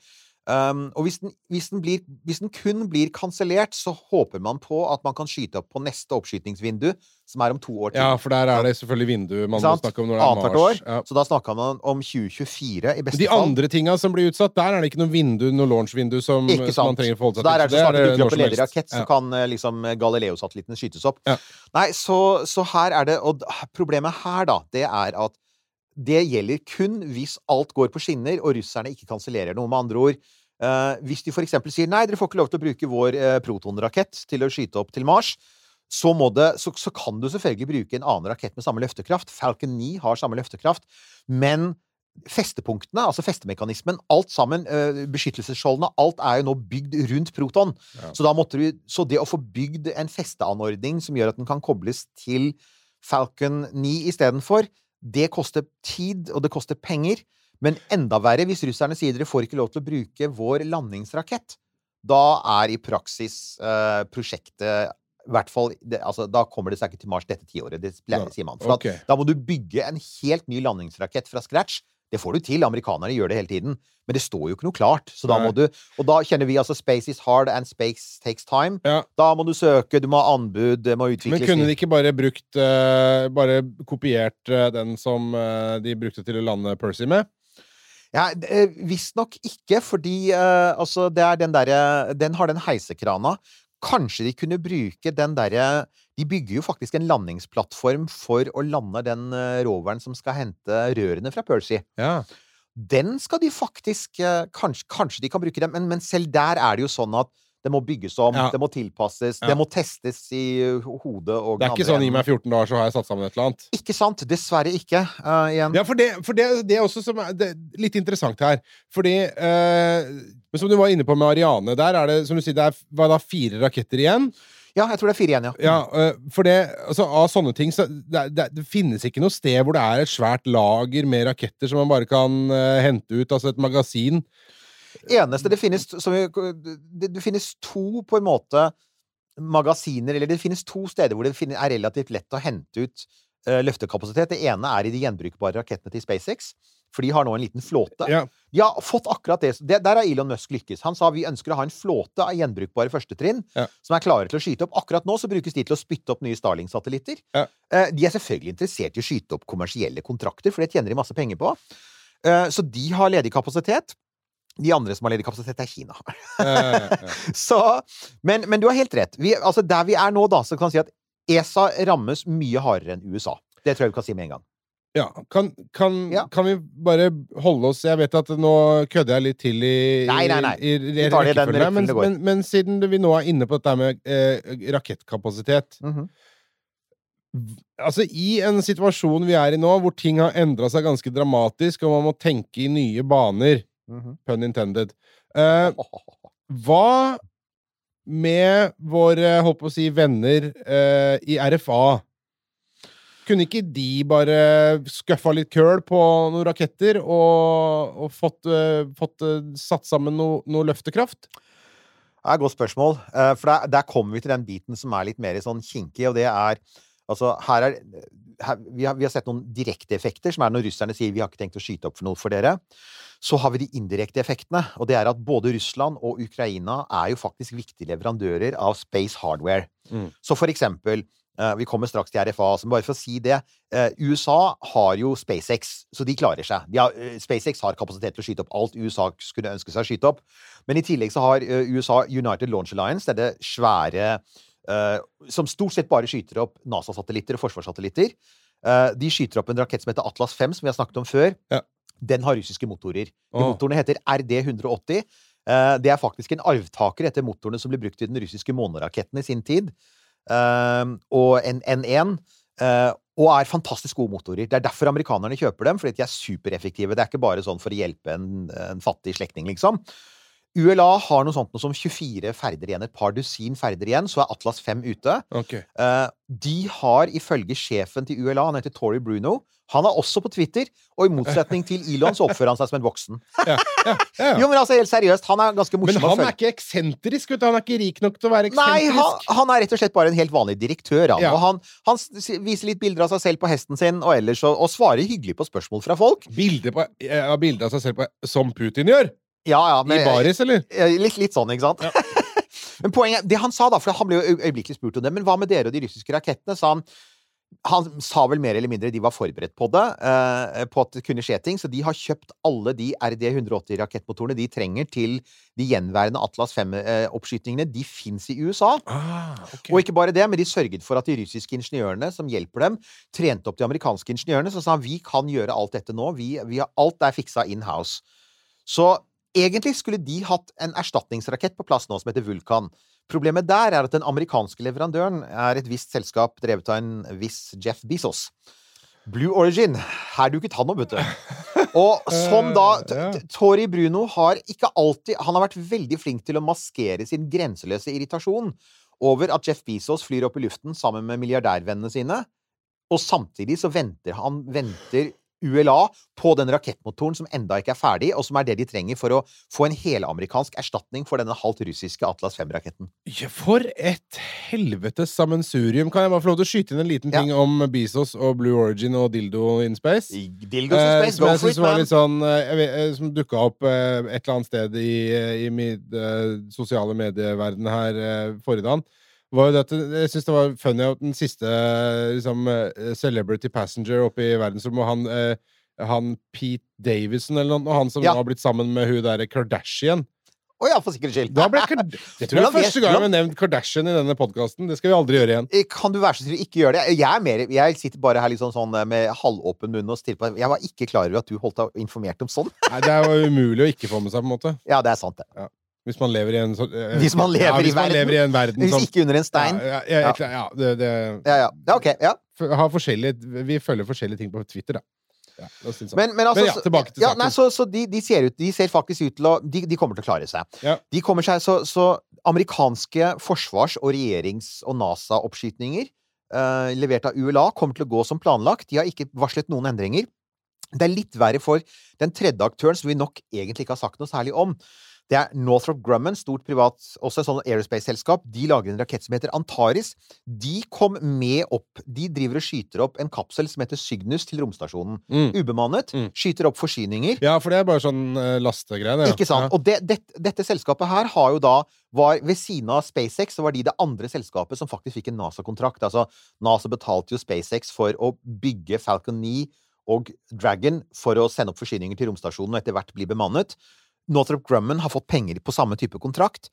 Um, og hvis den, hvis, den blir, hvis den kun blir kansellert, så håper man på at man kan skyte opp på neste oppskytingsvindu, som er om to år til. Ja, for der er det selvfølgelig vinduet man må snakke om når det er Annet Mars. år. Ja. Så da snakka man om 2024 i beste De fall. andre tinga som blir utsatt, der er det ikke noe vindu, noe launchvindu som, som man trenger å forholde Så seg der er det så snart det er dukker opp en ledig helst. rakett, så Ja. kan eh, liksom Galileo-satellitten skytes opp. Ja. Nei, så, så her er det Og problemet her, da, det er at det gjelder kun hvis alt går på skinner, og russerne ikke kansellerer noe. Med andre ord, eh, hvis de eksempel sier nei, dere får ikke lov til å bruke vår eh, protonrakett til å skyte opp til Mars, så, det, så, så kan du selvfølgelig bruke en annen rakett med samme løftekraft. Falcon 9 har samme løftekraft, men festepunktene, altså festemekanismen, alt sammen, eh, beskyttelsesskjoldene, alt er jo nå bygd rundt proton. Ja. Så, du, så det å få bygd en festeanordning som gjør at den kan kobles til Falcon 9 istedenfor, det koster tid, og det koster penger. Men enda verre hvis russerne sier dere får ikke lov til å bruke vår landingsrakett. da er i praksis eh, prosjektet hvert fall, det, altså, Da kommer det seg ikke til Mars dette tiåret, det sier man. For okay. da må du bygge en helt ny landingsrakett fra scratch. Det får du til. Amerikanerne gjør det hele tiden. Men det står jo ikke noe klart. Så da må du, og da kjenner vi altså space is hard and space takes time. Ja. Da må du søke, du må ha anbud, det må utvikles Men kunne de ikke bare brukt uh, Bare kopiert uh, den som uh, de brukte til å lande Percy med? Ja, Visstnok ikke, fordi altså, det er den derre Den har den heisekrana. Kanskje de kunne bruke den derre De bygger jo faktisk en landingsplattform for å lande den eh, roveren som skal hente rørene fra Percy. Ja. Den skal de faktisk eh, kanskje, kanskje de kan bruke den, men, men selv der er det jo sånn at det må bygges om, Ja. det må tilpasses, Ja. det må testes i eh, hodet og Det er ikke sånn 'gi meg 14 dager, så har jeg satt sammen et eller annet'. Ikke sant? Dessverre ikke. Uh, igjen. Ja, for det, for det, det er også som er det, litt interessant her. Fordi uh, som du var inne på med Ariane, der er det som du sier, det er da, fire raketter igjen. Ja, jeg tror det er fire igjen, ja. Ja, øh, for det, altså, av sånne ting så det, det, det finnes ikke noe sted hvor det er et svært lager med raketter som man bare kan uh, hente ut, altså et magasin. Eneste det finnes som, det, det finnes to på en måte magasiner, eller det finnes to steder hvor det finnes, er relativt lett å hente ut uh, løftekapasitet. Det ene er i de gjenbrukbare rakettene til SpaceX, for de har nå en liten flåte. Ja. De har fått akkurat det. det. Der har Elon Musk lykkes. Han sa vi ønsker å ha en flåte av gjenbrukbare førstetrinn Ja. som er klare til å skyte opp. Akkurat nå så brukes de til å spytte opp nye Starling-satellitter. Ja. Eh, De er selvfølgelig interessert i å skyte opp kommersielle kontrakter, for det tjener de masse penger på. Eh, Så de har ledig kapasitet. De andre som har ledig kapasitet, er Kina. Så, men, men du har helt rett. Vi, altså der vi er nå, da, så kan vi si at ESA rammes mye hardere enn USA. Det tror jeg vi kan si med en gang. ja. Kan, kan, Ja. kan vi bare holde oss Jeg vet at nå kødder jeg litt til i, Nei, nei, nei. i, i, rekkefølgen men, men, men siden vi nå er inne på dette med eh, rakettkapasitet Altså, i en situasjon vi er i nå, hvor ting har endra seg ganske dramatisk, og man må tenke i nye baner, pun intended eh, Hva med våre, holdt på å si, venner eh, i RFA? Kunne ikke de bare skuffa litt køl på noen raketter og, og fått, uh, fått uh, satt sammen noe, noe løftekraft? Det er et godt spørsmål. Uh, For der, der kommer vi til den biten som er litt mer sånn kinkig, og det er Altså, her er her, vi, har, vi har sett noen direkte effekter, som er når russerne sier 'vi har ikke tenkt å skyte opp for noe for dere'. Så har vi de indirekte effektene, og det er at både Russland og Ukraina er jo faktisk viktige leverandører av space hardware. Mm. Så for eksempel eh, Vi kommer straks til RFA, så bare for å si det. eh, USA har jo SpaceX, så de klarer seg. De har, eh, SpaceX har kapasitet til å skyte opp alt USA skulle ønske seg å skyte opp. Men i tillegg så har USA United Launch Alliance, det er det svære Som stort sett bare skyter opp NASA-satellitter og forsvarssatellitter. Eh, de skyter opp en rakett som heter Atlas 5, som vi har snakket om før. Ja. Den har russiske motorer. De motorene heter RD-180. Eh, det er faktisk en arvtaker etter motorene som ble brukt i den russiske måneraketten i sin tid. Eh, og en N1. eh, og er fantastisk gode motorer. Det er derfor amerikanerne kjøper dem, fordi de er supereffektive. Det er ikke bare sånn for å hjelpe en, en fattig slektning, liksom. ULA har noe sånt noe som 24 ferder igjen, et par dusin ferder igjen, så er Atlas 5 ute. Okay. Eh, de har ifølge sjefen til ULA, han heter Tory Bruno, han er også på Twitter, og i motsetning til Elon så oppfører han seg som en voksen. Ja, ja, ja. Jo, men altså, helt seriøst, han er ganske morsom Men han er ikke eksentrisk, vet du. Han er ikke rik nok til å være eksentrisk. Nei, han, han er rett og slett bare en helt vanlig direktør, han. Og han, han viser litt bilder av seg selv på hesten sin, og ellers og, og svarer hyggelig på spørsmål fra folk. Bilder, på, av seg selv på, som Putin gjør? Ja, ja, I baris, eller? Eh, Litt, litt sånn, ikke sant? men poenget, det han sa da, for han ble jo øyeblikkelig spurt om det, men hva med dere og de russiske rakettene? sa han. Han sa vel mer eller mindre de var forberedt på det, eh, på at det kunne skje ting, så de har kjøpt alle de RD-180-rakettmotorene de trenger til de gjenværende Atlas 5-oppskytingene. De fins i USA. Ah, okay. Og ikke bare det, men de sørget for at de russiske ingeniørene som hjelper dem, trente opp de amerikanske ingeniørene, så sa han vi kan gjøre alt dette nå, vi, vi har, alt er fiksa in house. Så egentlig skulle de hatt en erstatningsrakett på plass nå som heter Vulkan. Problemet der er at den amerikanske leverandøren er et visst selskap drevet av en viss Jeff Bezos. Blue Origin. Her duket han opp, vet du. Og som da Eh, Tori Bruno har ikke alltid Han har vært veldig flink til å maskere sin grenseløse irritasjon over at Jeff Bezos flyr opp i luften sammen med milliardærvennene sine, og samtidig så venter han venter ULA på den rakettmotoren som enda ikke er ferdig, og som er det de trenger for å få en helamerikansk erstatning for denne halvt russiske Atlas 5-raketten. Ja, For et helvetes sammensurium. Kan jeg bare få lov til å skyte inn en liten Ja. ting om Bezos og Blue Origin og Dildo in Space? Dildos in Eh, space, som jeg for it, var man! litt sånn eh, vet, eh, Som dukka opp eh, et eller annet sted i, i min eh, sosiale medieverden her eh, forrige dagen. Var det at jeg syns det var funny at den siste liksom, eh, celebrity passenger oppe i verdensrommet, han, eh, han Pete Davison eller noe, han som Ja. har blitt sammen med hun derre Kardashian. Å ja, for sikkerhets skyld. Det tror jeg er første gang vi har nevnt Kardashian i denne podkasten. Det skal vi aldri gjøre igjen. Eh, Kan du være så snill ikke gjøre det? Jeg er mer Jeg sitter bare her liksom sånn, eh, med halvåpen munn og stirrer på Jeg var ikke klar over at du holdt deg informert om sånn. Nei, det er jo umulig å ikke få med seg, på en måte. Ja, det er sant, det. Hvis man lever i en så, eh, Hvis man lever ja, i man verden. lever i en verden Hvis ikke under en stein. Ja, ja, ja, ja, ja det, det Ja, ja. ok. Ja. har Vi følger forskjellige ting på Twitter, da. Ja. Men, men altså Men ja, tilbake til ja, saken. nei, så, så de, de ser ut De ser faktisk ut til å De, de kommer til å klare seg. Ja. De kommer seg Så, så amerikanske forsvars- og regjerings- og NASA-oppskytninger eh, levert av ULA kommer til å gå som planlagt. De har ikke varslet noen endringer. Det er litt verre for den tredje aktøren, som vi nok egentlig ikke har sagt noe særlig om. Det er Northrop Grumman, stort privat, også et sånt aerospace-selskap. De lager en rakett som heter Antaris. De kom med opp De driver og skyter opp en kapsel som heter Cygnus til romstasjonen. Mm. Ubemannet. Mm. Skyter opp forsyninger. Ja, for det er bare sånn uh, lastegreie, det. ja. Ikke sant? Ja. Og det, det, dette selskapet her har jo da var, Ved siden av SpaceX så var de det andre selskapet som faktisk fikk en NASA-kontrakt. Altså, NASA betalte jo SpaceX for å bygge Falcon 9 og Dragon for å sende opp forsyninger til romstasjonen og etter hvert bli bemannet. Northrop Grumman har fått penger på samme type kontrakt.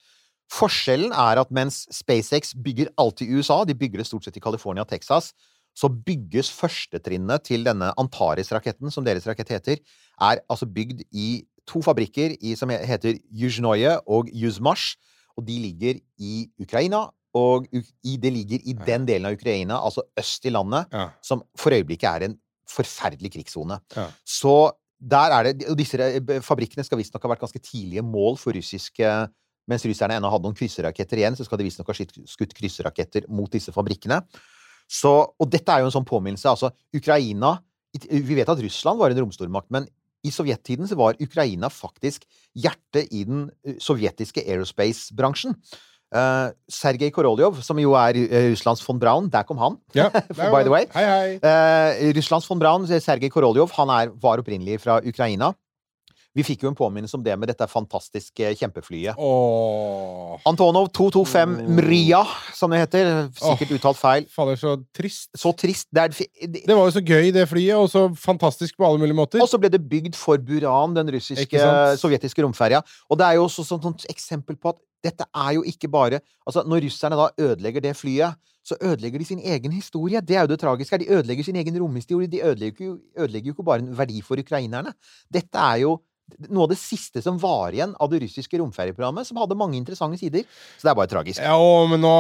Forskjellen er at mens SpaceX bygger alt i USA, de bygger det stort sett i California og Texas, så bygges førstetrinnet til denne Antares-raketten, som deres rakett heter, er altså bygd i to fabrikker i, som heter Yuzhnoye og Yuzmash, og de ligger i Ukraina, og i, det ligger i den delen av Ukraina, altså øst i landet, Ja. som for øyeblikket er en forferdelig krigssone. Ja. Så der er det Og disse fabrikkene skal visstnok ha vært ganske tidlige mål for russiske Mens russerne ennå hadde noen krysseraketter igjen, så skal de visstnok ha skutt, krysseraketter mot disse fabrikkene. Så, og dette er jo en sånn påminnelse. Altså, Ukraina Vi vet at Russland var en romstormakt, men i sovjettiden så var Ukraina faktisk hjertet i den sovjetiske aerospace-bransjen. Uh, Sergej Koroljov, som jo er eh, Russlands von Braun, der kom han. Ja. By the way. Hei, hei. Uh, Russlands von Braun, Sergej Koroljov, han er, var opprinnelig fra Ukraina. Vi fikk jo en påminnelse om det med dette fantastiske kjempeflyet. Åh. Antonov 225 Mria, som det heter. Sikkert uttalt feil. Fader, så trist. Så trist. Det det, Det var jo så gøy, det flyet, og så fantastisk på alle mulige måter. og så ble det bygd for Buran, den russiske, sovjetiske romferja. Og det er jo også sånn, sånn eksempel på at dette er jo ikke bare Altså, når russerne da ødelegger det flyet, så ødelegger de sin egen historie. Det er jo det tragiske. De ødelegger sin egen romhistorie. De ødelegger jo, ødelegger jo ikke bare en verdi for ukrainerne. Dette er jo noe av det siste som var igjen av det russiske romferjeprogrammet, som hadde mange interessante sider. Så det er bare tragisk. Ja, men nå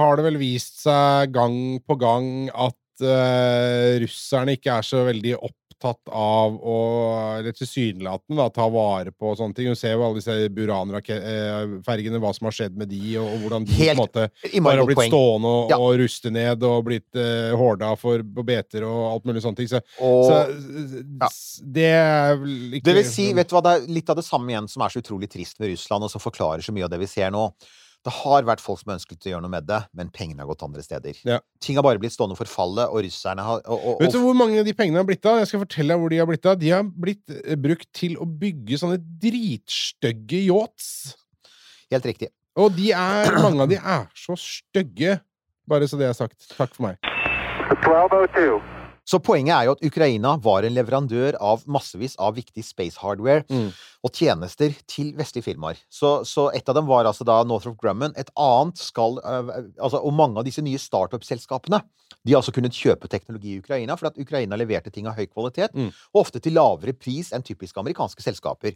har det vel vist seg gang på gang at eh, russerne ikke er så veldig opptatt av å Eller tilsynelatende ta vare på sånne ting. Du ser jo alle disse Buran-fergene, hva som har skjedd med de, og, og hvordan de på en måte bare har blitt poeng. stående og, Ja. og ruste ned og blitt uh, horda for beter og alt mulig sånne ting. Så, Og så ja. det er ikke Det vil si, vet du hva, det er litt av det samme igjen som er så utrolig trist med Russland, og som forklarer så mye av det vi ser nå. Det har vært folk som ønsket å gjøre noe med det, men pengene har gått andre steder. Ja. Ting har bare blitt stående for fallet, og russerne har og, og, Vet du hvor mange av de pengene har blitt av? Jeg skal fortelle deg hvor de har blitt av. De har blitt eh, brukt til å bygge sånne dritstygge yachts. Helt riktig. Og de er, mange av de er så stygge. Bare så det er sagt. Takk for meg. 1202. Så poenget er jo at Ukraina var en leverandør av massevis av viktig space hardware Mm. og tjenester til vestlige firmaer. Så, så et av dem var altså da Northrop Grumman. Et annet skal øh, altså, Og mange av disse nye startup-selskapene de har altså kunnet kjøpe teknologi i Ukraina, for at Ukraina leverte ting av høy kvalitet, Mm. og ofte til lavere pris enn typiske amerikanske selskaper.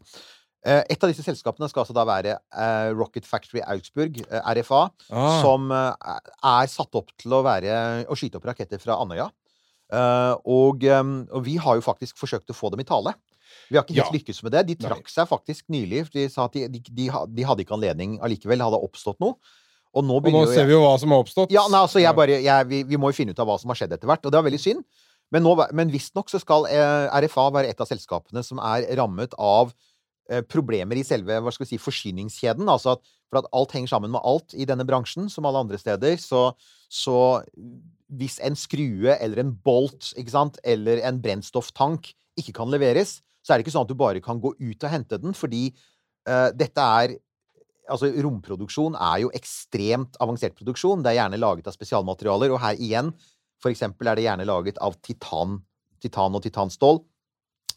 Eh, Et av disse selskapene skal altså da være eh, Rocket Factory Augsburg, eh, RFA, Ah. som er satt opp til å, være, å skyte opp raketter fra Andøya. Eh, og, eh, og vi har jo faktisk forsøkt å få dem i tale. Vi har ikke helt Ja. lykkes med det. De Nei. trakk seg faktisk nylig. De sa at de, de, de, de hadde ikke anledning allikevel. Hadde oppstått noe. Og nå Og nå ser vi jo hva som har oppstått. ja, nei, altså, jeg bare, jeg, vi, vi må jo finne ut av hva som har skjedd etter hvert, og det er veldig synd. Men, nå, men visstnok så skal eh, RFA være et av selskapene som er rammet av problemer i selve hva skal vi si, forsyningskjeden. Altså at, for at alt henger sammen med alt i denne bransjen, som alle andre steder. Så, så hvis en skrue eller en bolt sant, eller en brennstofftank ikke kan leveres, så er det ikke sånn at du bare kan gå ut og hente den, fordi uh, dette er Altså, romproduksjon er jo ekstremt avansert produksjon. Det er gjerne laget av spesialmaterialer, og her igjen, for eksempel, er det gjerne laget av titan, titan og titanstål.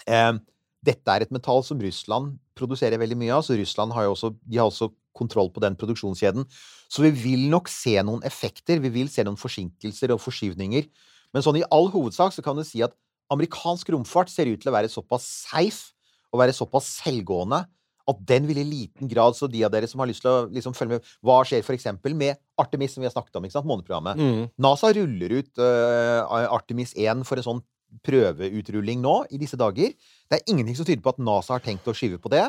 Eh, dette er et metall som Russland produserer veldig mye av, så Russland har jo også, de har også kontroll på den produksjonskjeden. Så vi vil nok se noen effekter, vi vil se noen forsinkelser og forskyvninger. Men sånn i all hovedsak så kan du si at amerikansk romfart ser ut til å være såpass safe og være såpass selvgående at den vil i liten grad Så de av dere som har lyst til å liksom følge med Hva skjer f.eks. med Artemis, som vi har snakket om, ikke sant? måneprogrammet? Mm. NASA ruller ut uh, Artemis 1 for en sånn prøveutrulling nå, i disse dager. Det er ingenting som tyder på at NASA har tenkt å skyve på det.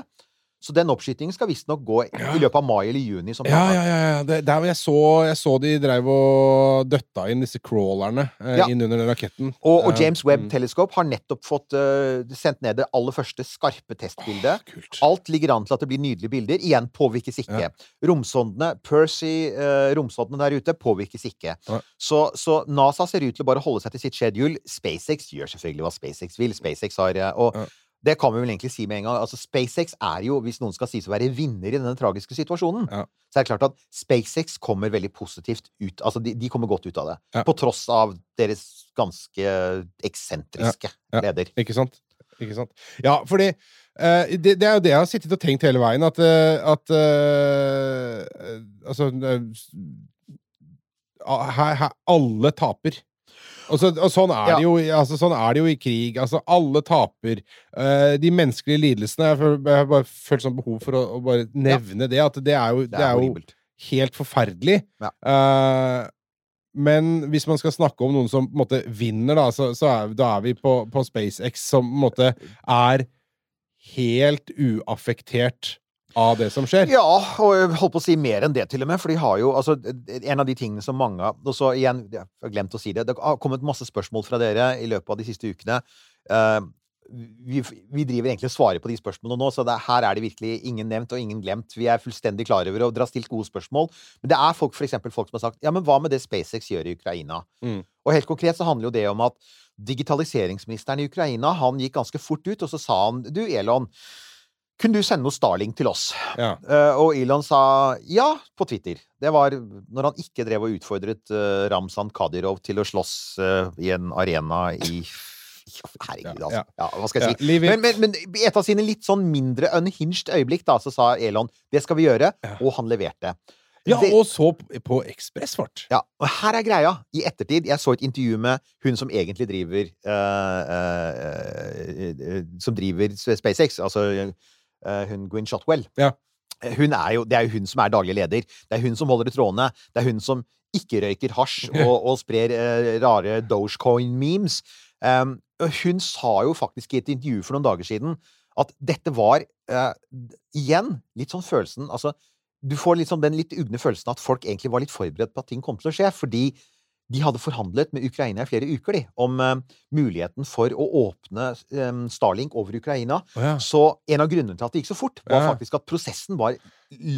Så den oppskytingen skal visstnok gå i løpet av mai eller juni. Som Ja, ja, ja. ja. Det, der jeg så, jeg så de dreiv og døtta inn disse crawlerne eh, Ja. inn under den raketten. Og, og Eh, James Webb mm. Har nettopp fått uh, sendt ned det aller første skarpe testbildet. Oh, Alt ligger an til at det blir nydelige bilder. Igjen påvirkes ikke. Romsondene, Percy, uh, romsondene der ute, påvirkes ikke. Så, så NASA ser ut til å bare holde seg til sitt schedule. SpaceX gjør selvfølgelig hva SpaceX vil. SpaceX har eh, Og Ja. Det kan vi vel egentlig si med en gang. Altså, SpaceX er jo, hvis noen skal sies å være vinner i denne tragiske situasjonen, Ja. så er det klart at SpaceX kommer veldig positivt ut. Altså, de, de kommer godt ut av det. Ja. På tross av deres ganske eksentriske Ja. leder. Ikke sant? Ikke sant? Ja, fordi uh, det, det er jo det jeg har sittet og tenkt hele veien, at, uh, at uh, Altså her, her, Alle taper. Og, så, og sånn, er Ja. det jo, altså, sånn er det jo i krig. Altså, alle taper. Uh, de menneskelige lidelsene Jeg, har bare følt sånn behov for å, å bare nevne det. At det er jo, Det er er jo helt forferdelig. Ja. Uh, men hvis man skal snakke om noen som på en måte vinner, da, så, så er, da er vi på, på SpaceX, som på en måte er helt uaffektert av det som skjer. Ja, og jeg holdt på å si mer enn det, til og med. For de har jo altså En av de tingene som mange Og så igjen, jeg har glemt å si det. Det har kommet masse spørsmål fra dere i løpet av de siste ukene. Eh, vi, vi driver egentlig og svarer på de spørsmålene nå, så det, her er det virkelig ingen nevnt og ingen glemt. Vi er fullstendig klar over, og dere har stilt gode spørsmål. Men det er folk, for eksempel, folk som har sagt ja, men hva med det SpaceX gjør i Ukraina? Mm. Og helt konkret så handler jo det om at digitaliseringsministeren i Ukraina han gikk ganske fort ut, og så sa han du, Elon, kunne du sende noe Starling til oss? Ja. Uh, og Elon sa ja på Twitter. Det var når han ikke drev og utfordret uh, Ramzan Kadyrov til å slåss uh, i en arena i Herregud, altså. ja. Ja, hva skal jeg si? Men, men, men et av sine litt sånn mindre unhinged øyeblikk, da, så sa Elon det skal vi gjøre, og han leverte. Ja, Det- og så på ekspressfart. ja, og her er greia. I ettertid Jeg så et intervju med hun som egentlig driver uh, uh, uh, Som driver SpaceX, altså hun Gwyn Shotwell. Ja. Hun er jo, det er jo hun som er daglig leder. Det er hun som holder i trådene. Det er hun som ikke røyker hasj og, og sprer eh, rare Dogecoin-memes. Um, hun sa jo faktisk i et intervju for noen dager siden at dette var uh, Igjen litt sånn følelsen Altså, du får liksom den litt ugne følelsen at folk egentlig var litt forberedt på at ting kom til å skje, fordi de hadde forhandlet med Ukraina i flere uker, de, om uh, muligheten for å åpne um, Starlink over Ukraina. Oh, ja. Så en av grunnene til at det gikk så fort, var Ja. faktisk at prosessen var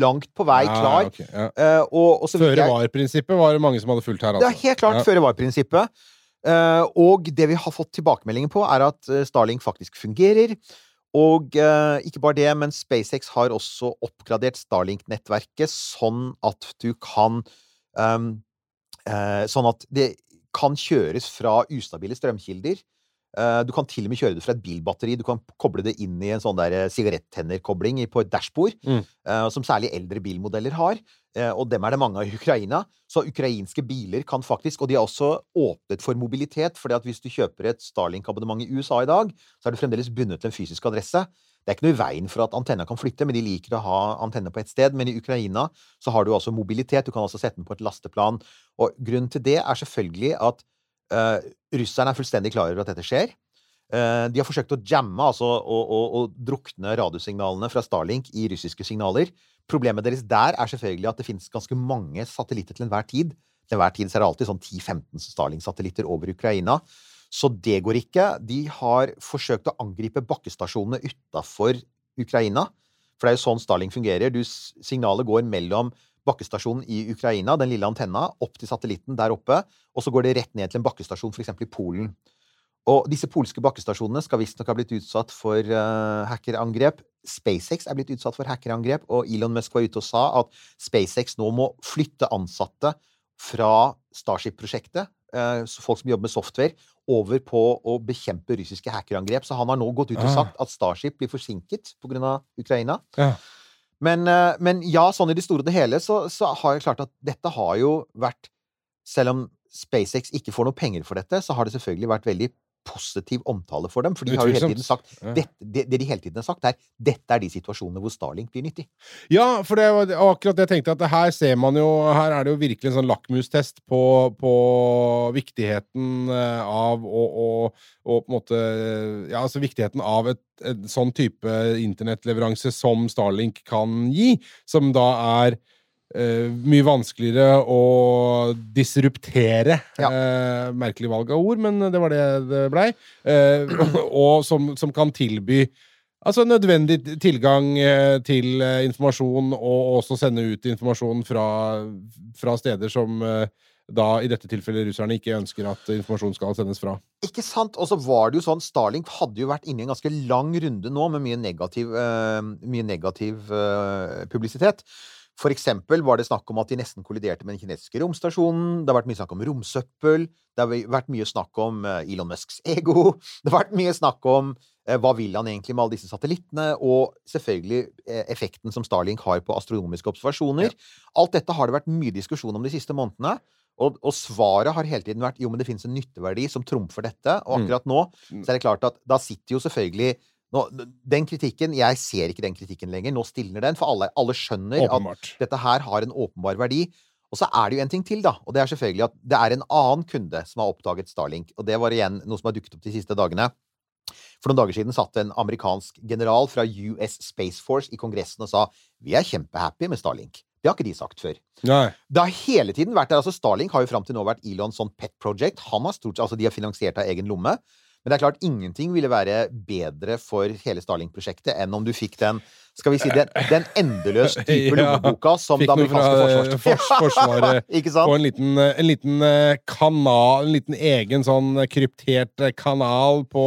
langt på vei klar. ok, ja. Eh, og, og føre var-prinsippet var det mange som hadde fulgt her, det er altså. helt klart føre var-prinsippet. Uh, og det vi har fått tilbakemeldinger på, er at Starlink faktisk fungerer. Og ikke bare det, men SpaceX har også oppgradert Starlink-nettverket sånn at du kan eh, Sånn at det kan kjøres fra ustabile strømkilder. Eh, du kan til og med kjøre det fra et bilbatteri. Du kan koble det inn i en sånn der eh, sigarettennerkobling på et dashbord, Mm. eh, som særlig eldre bilmodeller har. Eh, og dem er det mange av i Ukraina. Så ukrainske biler kan faktisk Og de har også åpnet for mobilitet, fordi at hvis du kjøper et Starlink-abonnement i USA i dag, så er du fremdeles bundet til en fysisk adresse. Det er ikke noe i veien for at antenna kan flytte, men de liker å ha antenne på ett sted. Men i Ukraina så har du altså mobilitet. Du kan altså sette den på et lasteplan. Og grunnen til det er selvfølgelig at uh, russerne er fullstendig klar over at dette skjer. Uh, de har forsøkt å jamme, altså å, drukne radiosignalene fra Starlink i russiske signaler. Problemet deres der er selvfølgelig at det finnes ganske mange satellitter til enhver tid. Til enhver tid er det alltid sånn 10-15 Starlink-satellitter over Ukraina. Så det går ikke. De har forsøkt å angripe bakkestasjonene utafor Ukraina. For det er jo sånn Starling fungerer. Du, signalet går mellom bakkestasjonen i Ukraina, den lille antenna, opp til satellitten der oppe, og så går det rett ned til en bakkestasjon f.eks. i Polen. Og disse polske bakkestasjonene skal visstnok ha blitt utsatt for uh, hackerangrep. SpaceX er blitt utsatt for hackerangrep, og Elon Musk var ute og sa at SpaceX nå må flytte ansatte fra Starship-prosjektet, uh, folk som jobber med software, over på å bekjempe russiske hackerangrep. Så han har nå gått ut og Ah. sagt at Starship blir forsinket pga. Ukraina. Ja. Men, eh, men ja, sånn i det store og det hele så, så har jeg klart at dette har jo vært Selv om SpaceX ikke får noe penger for dette, så har det selvfølgelig vært veldig positiv omtale for dem. For de har jo hele tiden sagt det, det de hele tiden har sagt, er dette er de situasjonene hvor Starlink blir nyttig. Ja, for det var akkurat det jeg tenkte, at her ser man jo Her er det jo virkelig en sånn lakmustest på, på viktigheten eh, av å, å, å på en måte Ja, altså viktigheten av et, et sånn type internettleveranse som Starlink kan gi, som da er eh, mye vanskeligere å disruptere. Ja. Uh, merkelig valg av ord, men det var det det blei. Uh, og som, som kan tilby Altså nødvendig tilgang eh, til eh, informasjon, og også sende ut informasjon fra, fra steder som eh, da i dette tilfellet russerne ikke ønsker at informasjon skal sendes fra. Ikke sant? Og så var det jo sånn, Starlink hadde jo vært inne i en ganske lang runde nå med mye negativ, eh, mye negativ eh, publisitet. For eksempel var det snakk om at de nesten kolliderte med den kinesiske romstasjonen. Det har vært mye snakk om romsøppel. Det har vært mye snakk om eh, Elon Musks ego. Det har vært mye snakk om eh, hva vil han egentlig med alle disse satellittene, og selvfølgelig eh, effekten som Starlink har på astronomiske observasjoner. Alt dette har det vært mye diskusjon om de siste månedene. Og, og svaret har hele tiden vært jo, men det finnes en nytteverdi som trumfer dette. Og Mm. akkurat nå så er det klart at da sitter jo selvfølgelig nå, Den kritikken Jeg ser ikke den kritikken lenger. Nå stilner den, for alle, alle skjønner at dette her har en åpenbar verdi. Og så er det jo en ting til, da. Og det er selvfølgelig at det er en annen kunde som har oppdaget Starlink. Og det var igjen noe som har dukket opp de siste dagene. For noen dager siden satt en amerikansk general fra US Space Force i Kongressen og sa vi er kjempehappy med Starlink. Det har ikke de sagt før. Nei. Det har hele tiden vært der. altså Starlink har jo fram til nå vært Elons sånn pet project. Han har stort, altså De har finansiert av egen lomme. Men det er klart, ingenting ville være bedre for hele Starlink-prosjektet enn om du fikk den skal vi si, den, den endeløst dype lommeboka som det amerikanske Forsvaret Ikke sant? Og en liten, eh, en liten eh, kanal, en liten egen sånn kryptert eh, kanal på,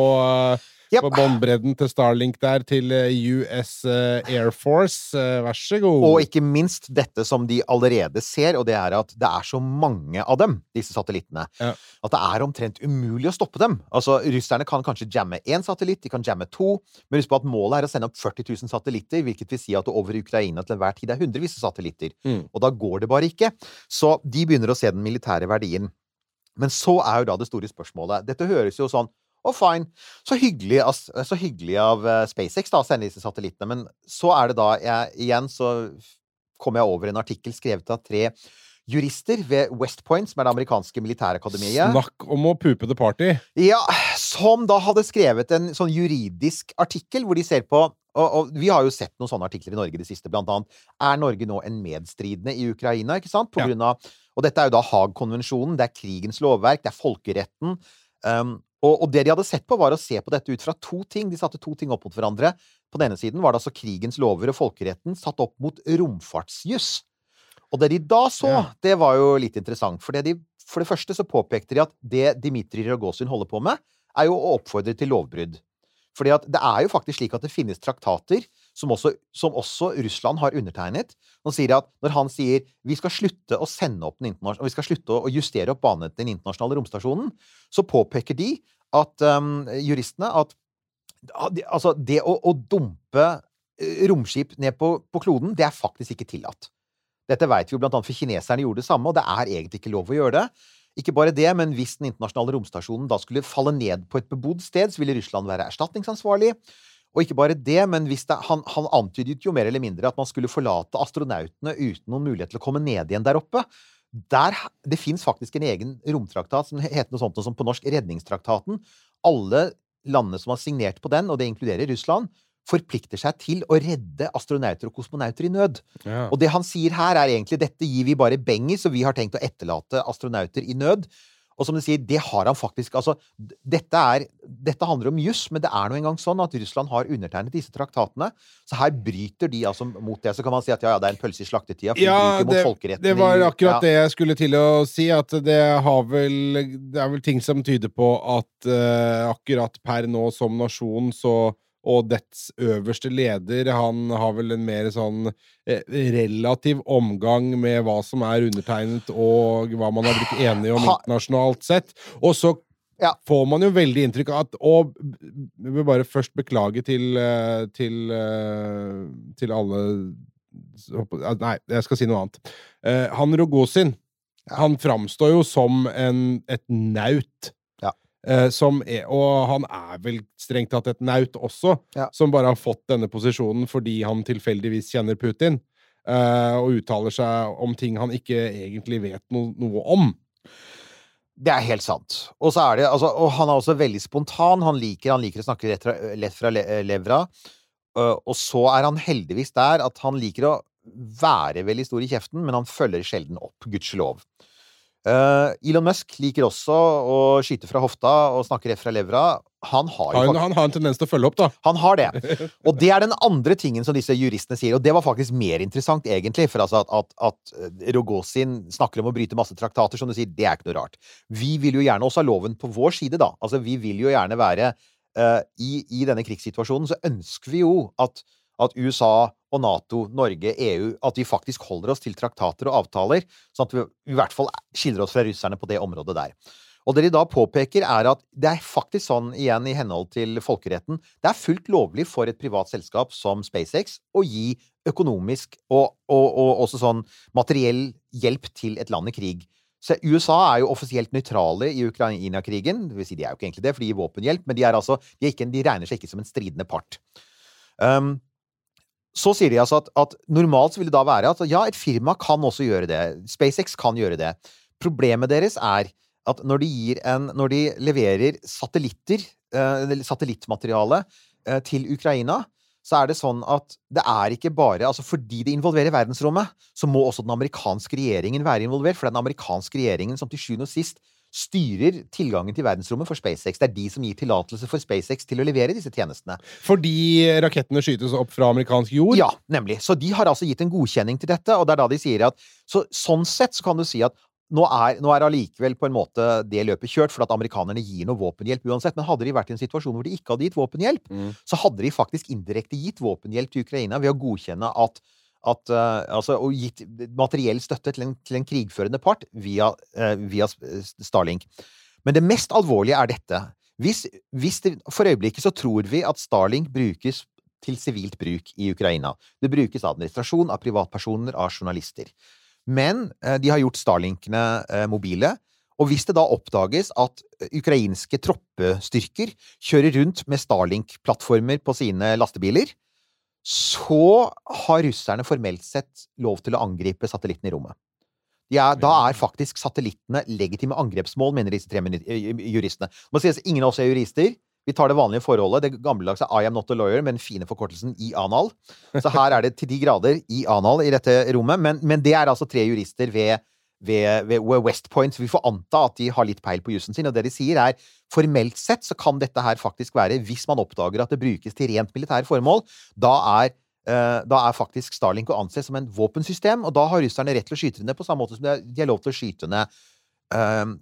Jep. på båndbredden til Starlink der, til eh, US eh, Air Force. Eh, Vær så god. Og ikke minst dette som de allerede ser, og det er at det er så mange av dem, disse satellittene, Ja. at det er omtrent umulig å stoppe dem. Altså, Russerne kan kanskje jamme én satellitt, de kan jamme to, men husk på at målet er å sende opp 40 000 satellitter, hvilket vil si at over Ukraina til enhver tid er hundrevis av satellitter. Mm. Og da går det bare ikke. Så de begynner å se den militære verdien. Men så er jo da det store spørsmålet Dette høres jo sånn å, fine. Så hyggelig, så hyggelig av eh, SpaceX da, å sende disse satellittene. Men så er det da jeg, Igjen så kom jeg over en artikkel skrevet av tre jurister ved West Point, som er det amerikanske militærakademiet. Snakk om å pupe the party. Ja, som da hadde skrevet en sånn juridisk artikkel hvor de ser på og, og vi har jo sett noen sånne artikler i Norge i det siste, blant annet. Er Norge nå en medstridende i Ukraina, ikke sant? På Ja. grunn av Og dette er jo da Haag-konvensjonen, det er krigens lovverk, det er folkeretten. Um, og, og det de hadde sett på, var å se på dette ut fra to ting. De satte to ting opp mot hverandre. På den ene siden var det altså krigens lover og folkeretten satt opp mot romfartsjuss. Og det de da så, Ja. det var jo litt interessant. For det, de, for det første så påpekte de at det Dmitrij Rogozin holder på med, er jo å oppfordre til lovbrudd. Fordi at det er jo faktisk slik at det finnes traktater som også, som også Russland har undertegnet. Han sier at når han sier vi skal slutte å sende opp den vi skal slutte å justere opp banen til den internasjonale romstasjonen, så påpeker de at um, juristene at altså det å, å dumpe eh, romskip ned på, på kloden, det er faktisk ikke tillatt. Dette vet vi jo blant annet for kineserne gjorde det samme, og det er egentlig ikke lov å gjøre det. Ikke bare det, men hvis den internasjonale romstasjonen da skulle falle ned på et bebodd sted, så ville Russland være erstatningsansvarlig. Og ikke bare det, men hvis det, han, han antydet jo mer eller mindre at man skulle forlate astronautene uten noen mulighet til å komme ned igjen der oppe. Der, det fins faktisk en egen romtraktat som heter noe sånt som på norsk Redningstraktaten. Alle landene som har signert på den, og det inkluderer Russland, forplikter seg til å redde astronauter og kosmonauter i nød. Ja. Og det han sier her, er egentlig dette gir vi bare beng i, så vi har tenkt å etterlate astronauter i nød. Og som du sier, det har han faktisk Altså, dette, er, dette handler om juss, men det er nå engang sånn at Russland har undertegnet disse traktatene. Så her bryter de altså mot det. Så kan man si at ja, ja, det er en pølse i slaktetida, for Ja, de bryter mot det, folkeretten. det var akkurat ja. det jeg skulle til å si, at det har vel Det er vel ting som tyder på at uh, akkurat per nå som nasjon så og dets øverste leder, han har vel en mer sånn eh, relativ omgang med hva som er undertegnet, og hva man har blitt enige om internasjonalt sett. Og så Ja. får man jo veldig inntrykk av at Og vi vil bare først beklage til eh, til, eh, til alle Nei, jeg skal si noe annet. Eh, han Rogozin, han framstår jo som en, et naut. Eh, som er, og han er vel strengt tatt et naut også, Ja. som bare har fått denne posisjonen fordi han tilfeldigvis kjenner Putin. uh, og uttaler seg om ting han ikke egentlig vet no, noe om. Det er helt sant. Og, så er det, altså, og han er også veldig spontan. Han liker, han liker å snakke rett fra, lett fra le- levra. Uh, og så er han heldigvis der at han liker å være veldig stor i kjeften, men han følger sjelden opp, gudskjelov. Uh, Elon Musk liker også å skyte fra hofta og snakke rett fra levra. Han har jo Han, han har en tendens til å følge opp, da. han har det. Og det er den andre tingen som disse juristene sier, og det var faktisk mer interessant, egentlig. For altså at, at, at eh, Rogozin snakker om å bryte masse traktater, som du sier, det er ikke noe rart. Vi vil jo gjerne også ha loven på vår side, da. Altså, vi vil jo gjerne være uh, i, I denne krigssituasjonen så ønsker vi jo at, at USA og Nato, Norge, EU, at vi faktisk holder oss til traktater og avtaler, sånn at vi i hvert fall skiller oss fra russerne på det området der. Og det de da påpeker, er at det er faktisk sånn, igjen i henhold til folkeretten, det er fullt lovlig for et privat selskap som SpaceX å gi økonomisk og, og, og også sånn materiell hjelp til et land i krig. Så USA er jo offisielt nøytrale i Ukraina-krigen. Si, de er jo ikke egentlig det, for de gir våpenhjelp, men de, er altså, de, ikke, de regner seg ikke som en stridende part. Um, så sier de altså at, at normalt vil det da være at ja, et firma kan også gjøre det. SpaceX kan gjøre det. Problemet deres er at når de, en, når de leverer satellitter, eh, satellittmateriale, eh, til Ukraina, så er det sånn at det er ikke bare altså Fordi det involverer verdensrommet, så må også den amerikanske regjeringen være involvert. For det er den amerikanske regjeringen som til sjuende og sist styrer tilgangen til verdensrommet for SpaceX. Det er de som gir tillatelse for SpaceX til å levere disse tjenestene. Fordi rakettene skytes opp fra amerikansk jord. Ja, nemlig. Så de har altså gitt en godkjenning til dette, og det er da de sier at så, Sånn sett så kan du si at nå er, nå er allikevel på en måte det løpet kjørt, for at amerikanerne gir noe våpenhjelp uansett. Men hadde de vært i en situasjon hvor de ikke hadde gitt våpenhjelp, Mm. så hadde de faktisk indirekte gitt våpenhjelp til Ukraina ved å godkjenne at, at eh, altså, og gitt materiell støtte til en, til en krigførende part via, eh, via Starlink. Men det mest alvorlige er dette. Hvis, hvis det, for øyeblikket så tror vi at Starlink brukes til sivilt bruk i Ukraina. Det brukes av administrasjon, av privatpersoner, av journalister. Men eh, de har gjort Starlinkene eh, mobile. Og hvis det da oppdages at eh, ukrainske troppestyrker kjører rundt med Starlink-plattformer på sine lastebiler, så har russerne formelt sett lov til å angripe satellitten i rommet. De er, da er faktisk satellittene legitime angrepsmål, mener disse tre eh, juristene. Det må sies, ingen av oss er jurister. Vi tar det vanlige forholdet, det gammeldagse I am not a lawyer, med den fine forkortelsen i anal. Så her er det til de grader i anal i dette rommet, men, men det er altså tre jurister ved, ved, ved West Point. Så vi får anta at de har litt peil på jussen sin, og det de sier er formelt sett så kan dette her faktisk være, hvis man oppdager at det brukes til rent militære formål, da er eh, da er faktisk Starlink å anse som en våpensystem, og da har russerne rett til å skyte ned på samme måte som de har- lov til å skyte ned Uh,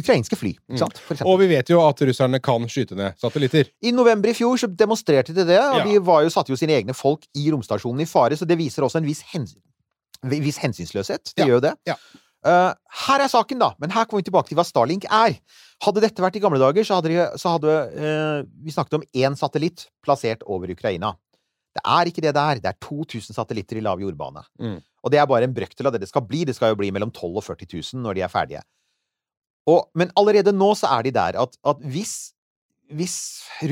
ukrainske fly. Ikke sant? For eksempel. Og vi vet jo at russerne kan skyte ned satellitter. I november i fjor så demonstrerte de det, og Ja. de var jo, satte jo sine egne folk i romstasjonen i fare, så det viser også en viss, hens viss hensynsløshet. Det Ja. gjør jo det. Ja. Eh, her er saken, da, men her kommer vi tilbake til hva Starlink er. Hadde dette vært i gamle dager, så hadde, de, så hadde uh, vi snakket om én satellitt plassert over Ukraina. Det er ikke det det er. Det er 2000 satellitter i lav jordbane. Mm. Og det er bare en brøkdel av det det skal bli. Det skal jo bli mellom 12 og 40 000 når de er ferdige. Og, men allerede nå så er de der at, at hvis, hvis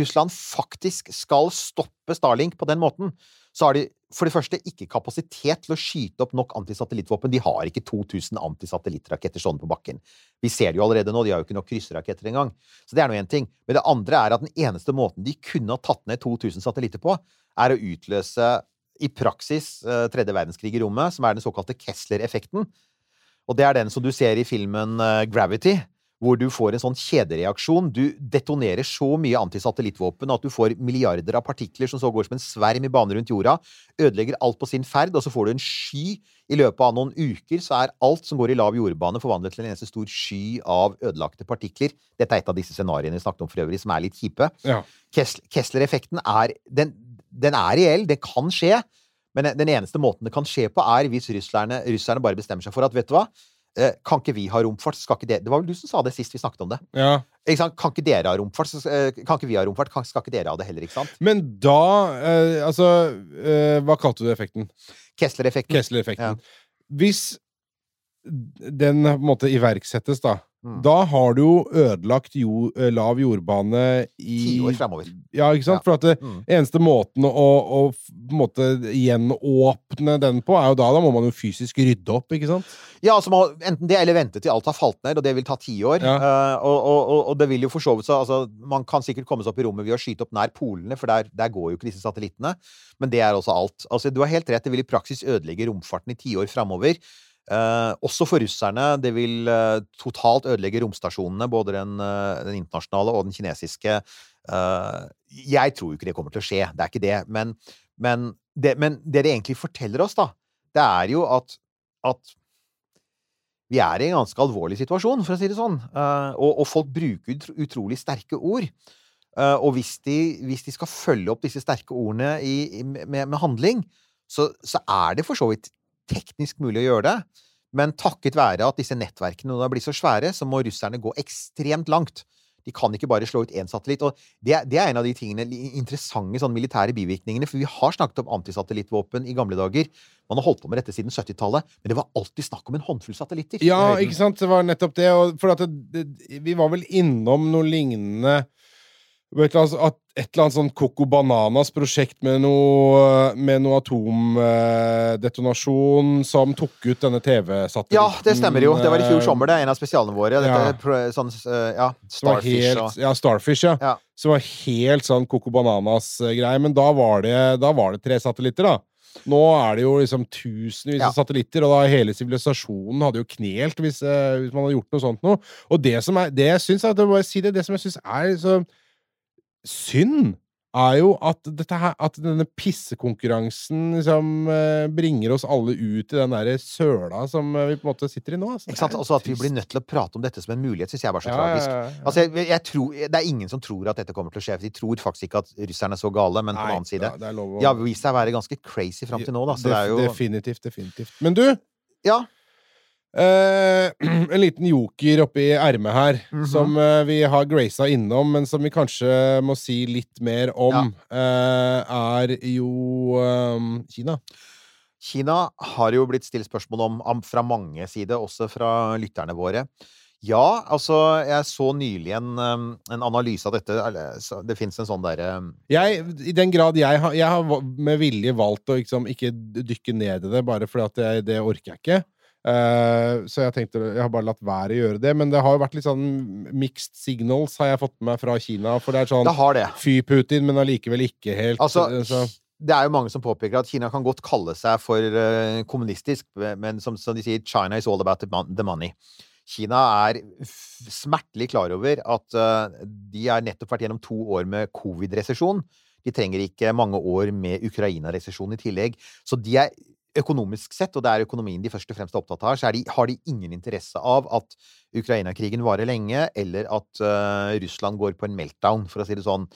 Russland faktisk skal stoppe Starlink på den måten, så har de for det første ikke kapasitet til å skyte opp nok antisatellittvåpen. De har ikke 2000 antisatellittraketter stående på bakken. Vi ser det jo allerede nå, de har jo ikke nok krysseraketter engang. Så det er nå én ting. Men det andre er at den eneste måten de kunne ha tatt ned 2000 satellitter på, er å utløse i praksis eh, tredje verdenskrig i rommet, som er den såkalte Kessler-effekten. Og det er den som du ser i filmen eh, Gravity, hvor du får en sånn kjedereaksjon. Du detonerer så mye antisatellittvåpen at du får milliarder av partikler som så går som en sverm i bane rundt jorda, ødelegger alt på sin ferd, og så får du en sky. I løpet av noen uker så er alt som går i lav jordbane, forvandlet til en eneste stor sky av ødelagte partikler. Dette er et av disse scenarioene vi snakket om for øvrig, som er litt kjipe. Ja. Kessler- Kessler-effekten er den, den er reell, det kan skje. Men den eneste måten det kan skje på, er hvis russerne, russerne bare bestemmer seg for at vet du hva, kan ikke vi ha romfart? Skal ikke det Det var vel du som sa det sist vi snakket om det. Ja. Ikke? Kan ikke dere ha romfart? Så, eh, kan ikke vi ha romfart? Kan, skal ikke dere ha det heller, ikke sant? Men da eh, Altså, eh, hva kalte du effekten? Kessler-effekten. Kessler-effekten. Hvis den på en måte iverksettes, da, Mm. da har du jo ødelagt jo, eh, lav jordbane i Ti år fremover. Ja, ikke sant? For at det Mm. eneste måten å, å måte gjenåpne den på, er jo da Da må man jo fysisk rydde opp, ikke sant? Ja, altså man, enten det eller vente til alt har falt ned, og det vil ta ti år. Ja. Uh, og, og, og, det vil jo for så vidt så altså, Man kan sikkert komme seg opp i rommet ved å skyte opp nær polene, for der, der går jo ikke disse satellittene. Men det er også alt. Altså, du har helt rett, det vil i praksis ødelegge romfarten i tiår framover. Eh, også for russerne. Det vil eh, totalt ødelegge romstasjonene, både den, eh, den internasjonale og den kinesiske. Eh, jeg tror jo ikke det kommer til å skje, det er ikke det. Men, men, det, men det det egentlig forteller oss, da, det er jo at, at vi er i en ganske alvorlig situasjon, for å si det sånn. Eh, og, og folk bruker utrolig sterke ord. Eh, og hvis de, hvis de skal følge opp disse sterke ordene i, med, med handling, så, så er det for så vidt teknisk mulig å gjøre det. Men takket være at disse nettverkene nå har blitt så svære, så må russerne gå ekstremt langt. De kan ikke bare slå ut én satellitt. Og det, det er en av de tingene, interessante sånn militære bivirkningene. For vi har snakket om antisatellittvåpen i gamle dager. Man har holdt på med dette siden 70-tallet, men det var alltid snakk om en håndfull satellitter. Ja, ikke sant? Det var nettopp det. Og for at det, det, vi var vel innom noe lignende et eller annet, et eller annet sånn Coco Bananas prosjekt med noe, med noe atomdetonasjon som tok ut denne TV-satellitten. Ja, det stemmer jo. Det var i fjor sommer, det er en av spesialene våre. Dette, Ja. sånn, eh, ja, Starfish helt, og Ja, Starfish, ja. Ja. Som var helt sånn Coco Bananas-greie. Men da var, det, da var det tre satellitter, da. Nå er det jo liksom tusenvis Ja. av satellitter, og da hele sivilisasjonen hadde jo knelt hvis, eh, hvis man hadde gjort noe sånt noe. Og det som er Det jeg syns, jeg si det, det som jeg syns er så synd, er jo at her At denne pissekonkurransen liksom bringer oss alle ut i den derre søla som eh, vi på en måte sitter i nå. Altså. Ikke sant? Også at vi blir nødt til å prate om dette som en mulighet, syns jeg var så Ja, tragisk. ja, ja. Altså, jeg, jeg tror, det er ingen som tror at dette kommer til å skje. De tror faktisk ikke at russerne er så gale, men på den Nei, annen side ja, De har vist seg å være ganske crazy fram til nå, da. Så det er jo Definitivt, definitivt. Men du, Ja. Eh, en liten joker oppi ermet her, Mhm. som uh, vi har graca innom, men som vi kanskje må si litt mer om, eh, er jo um, Kina. Kina har jo blitt stilt spørsmål om, om fra mange sider, også fra lytterne våre. Ja, altså, jeg så nylig en, um, en analyse av dette. Det fins en sånn derre Jeg, I den grad jeg har, jeg har med vilje valgt å liksom ikke dykke ned i det, bare fordi at jeg, det orker jeg ikke. Eh, så jeg tenkte, jeg har bare latt være å gjøre det. Men det har jo vært litt sånn mixed signals, har jeg fått med meg fra Kina. For det er sånn Det det. Fy Putin, men allikevel ikke helt. Altså, eh, så. det er jo mange som påpeker at Kina kan godt kalle seg for uh, kommunistisk, men som, som de sier, China is all about the money. Kina er smertelig klar over at uh, de har nettopp vært gjennom to år med covid-resesjon. De trenger ikke mange år med Ukraina-resesjon i tillegg. Så de er økonomisk sett, og det er økonomien de først og fremst er opptatt av, så er de, har de ingen interesse av at Ukraina-krigen varer lenge, eller at uh, Russland går på en meltdown, for å si det sånn.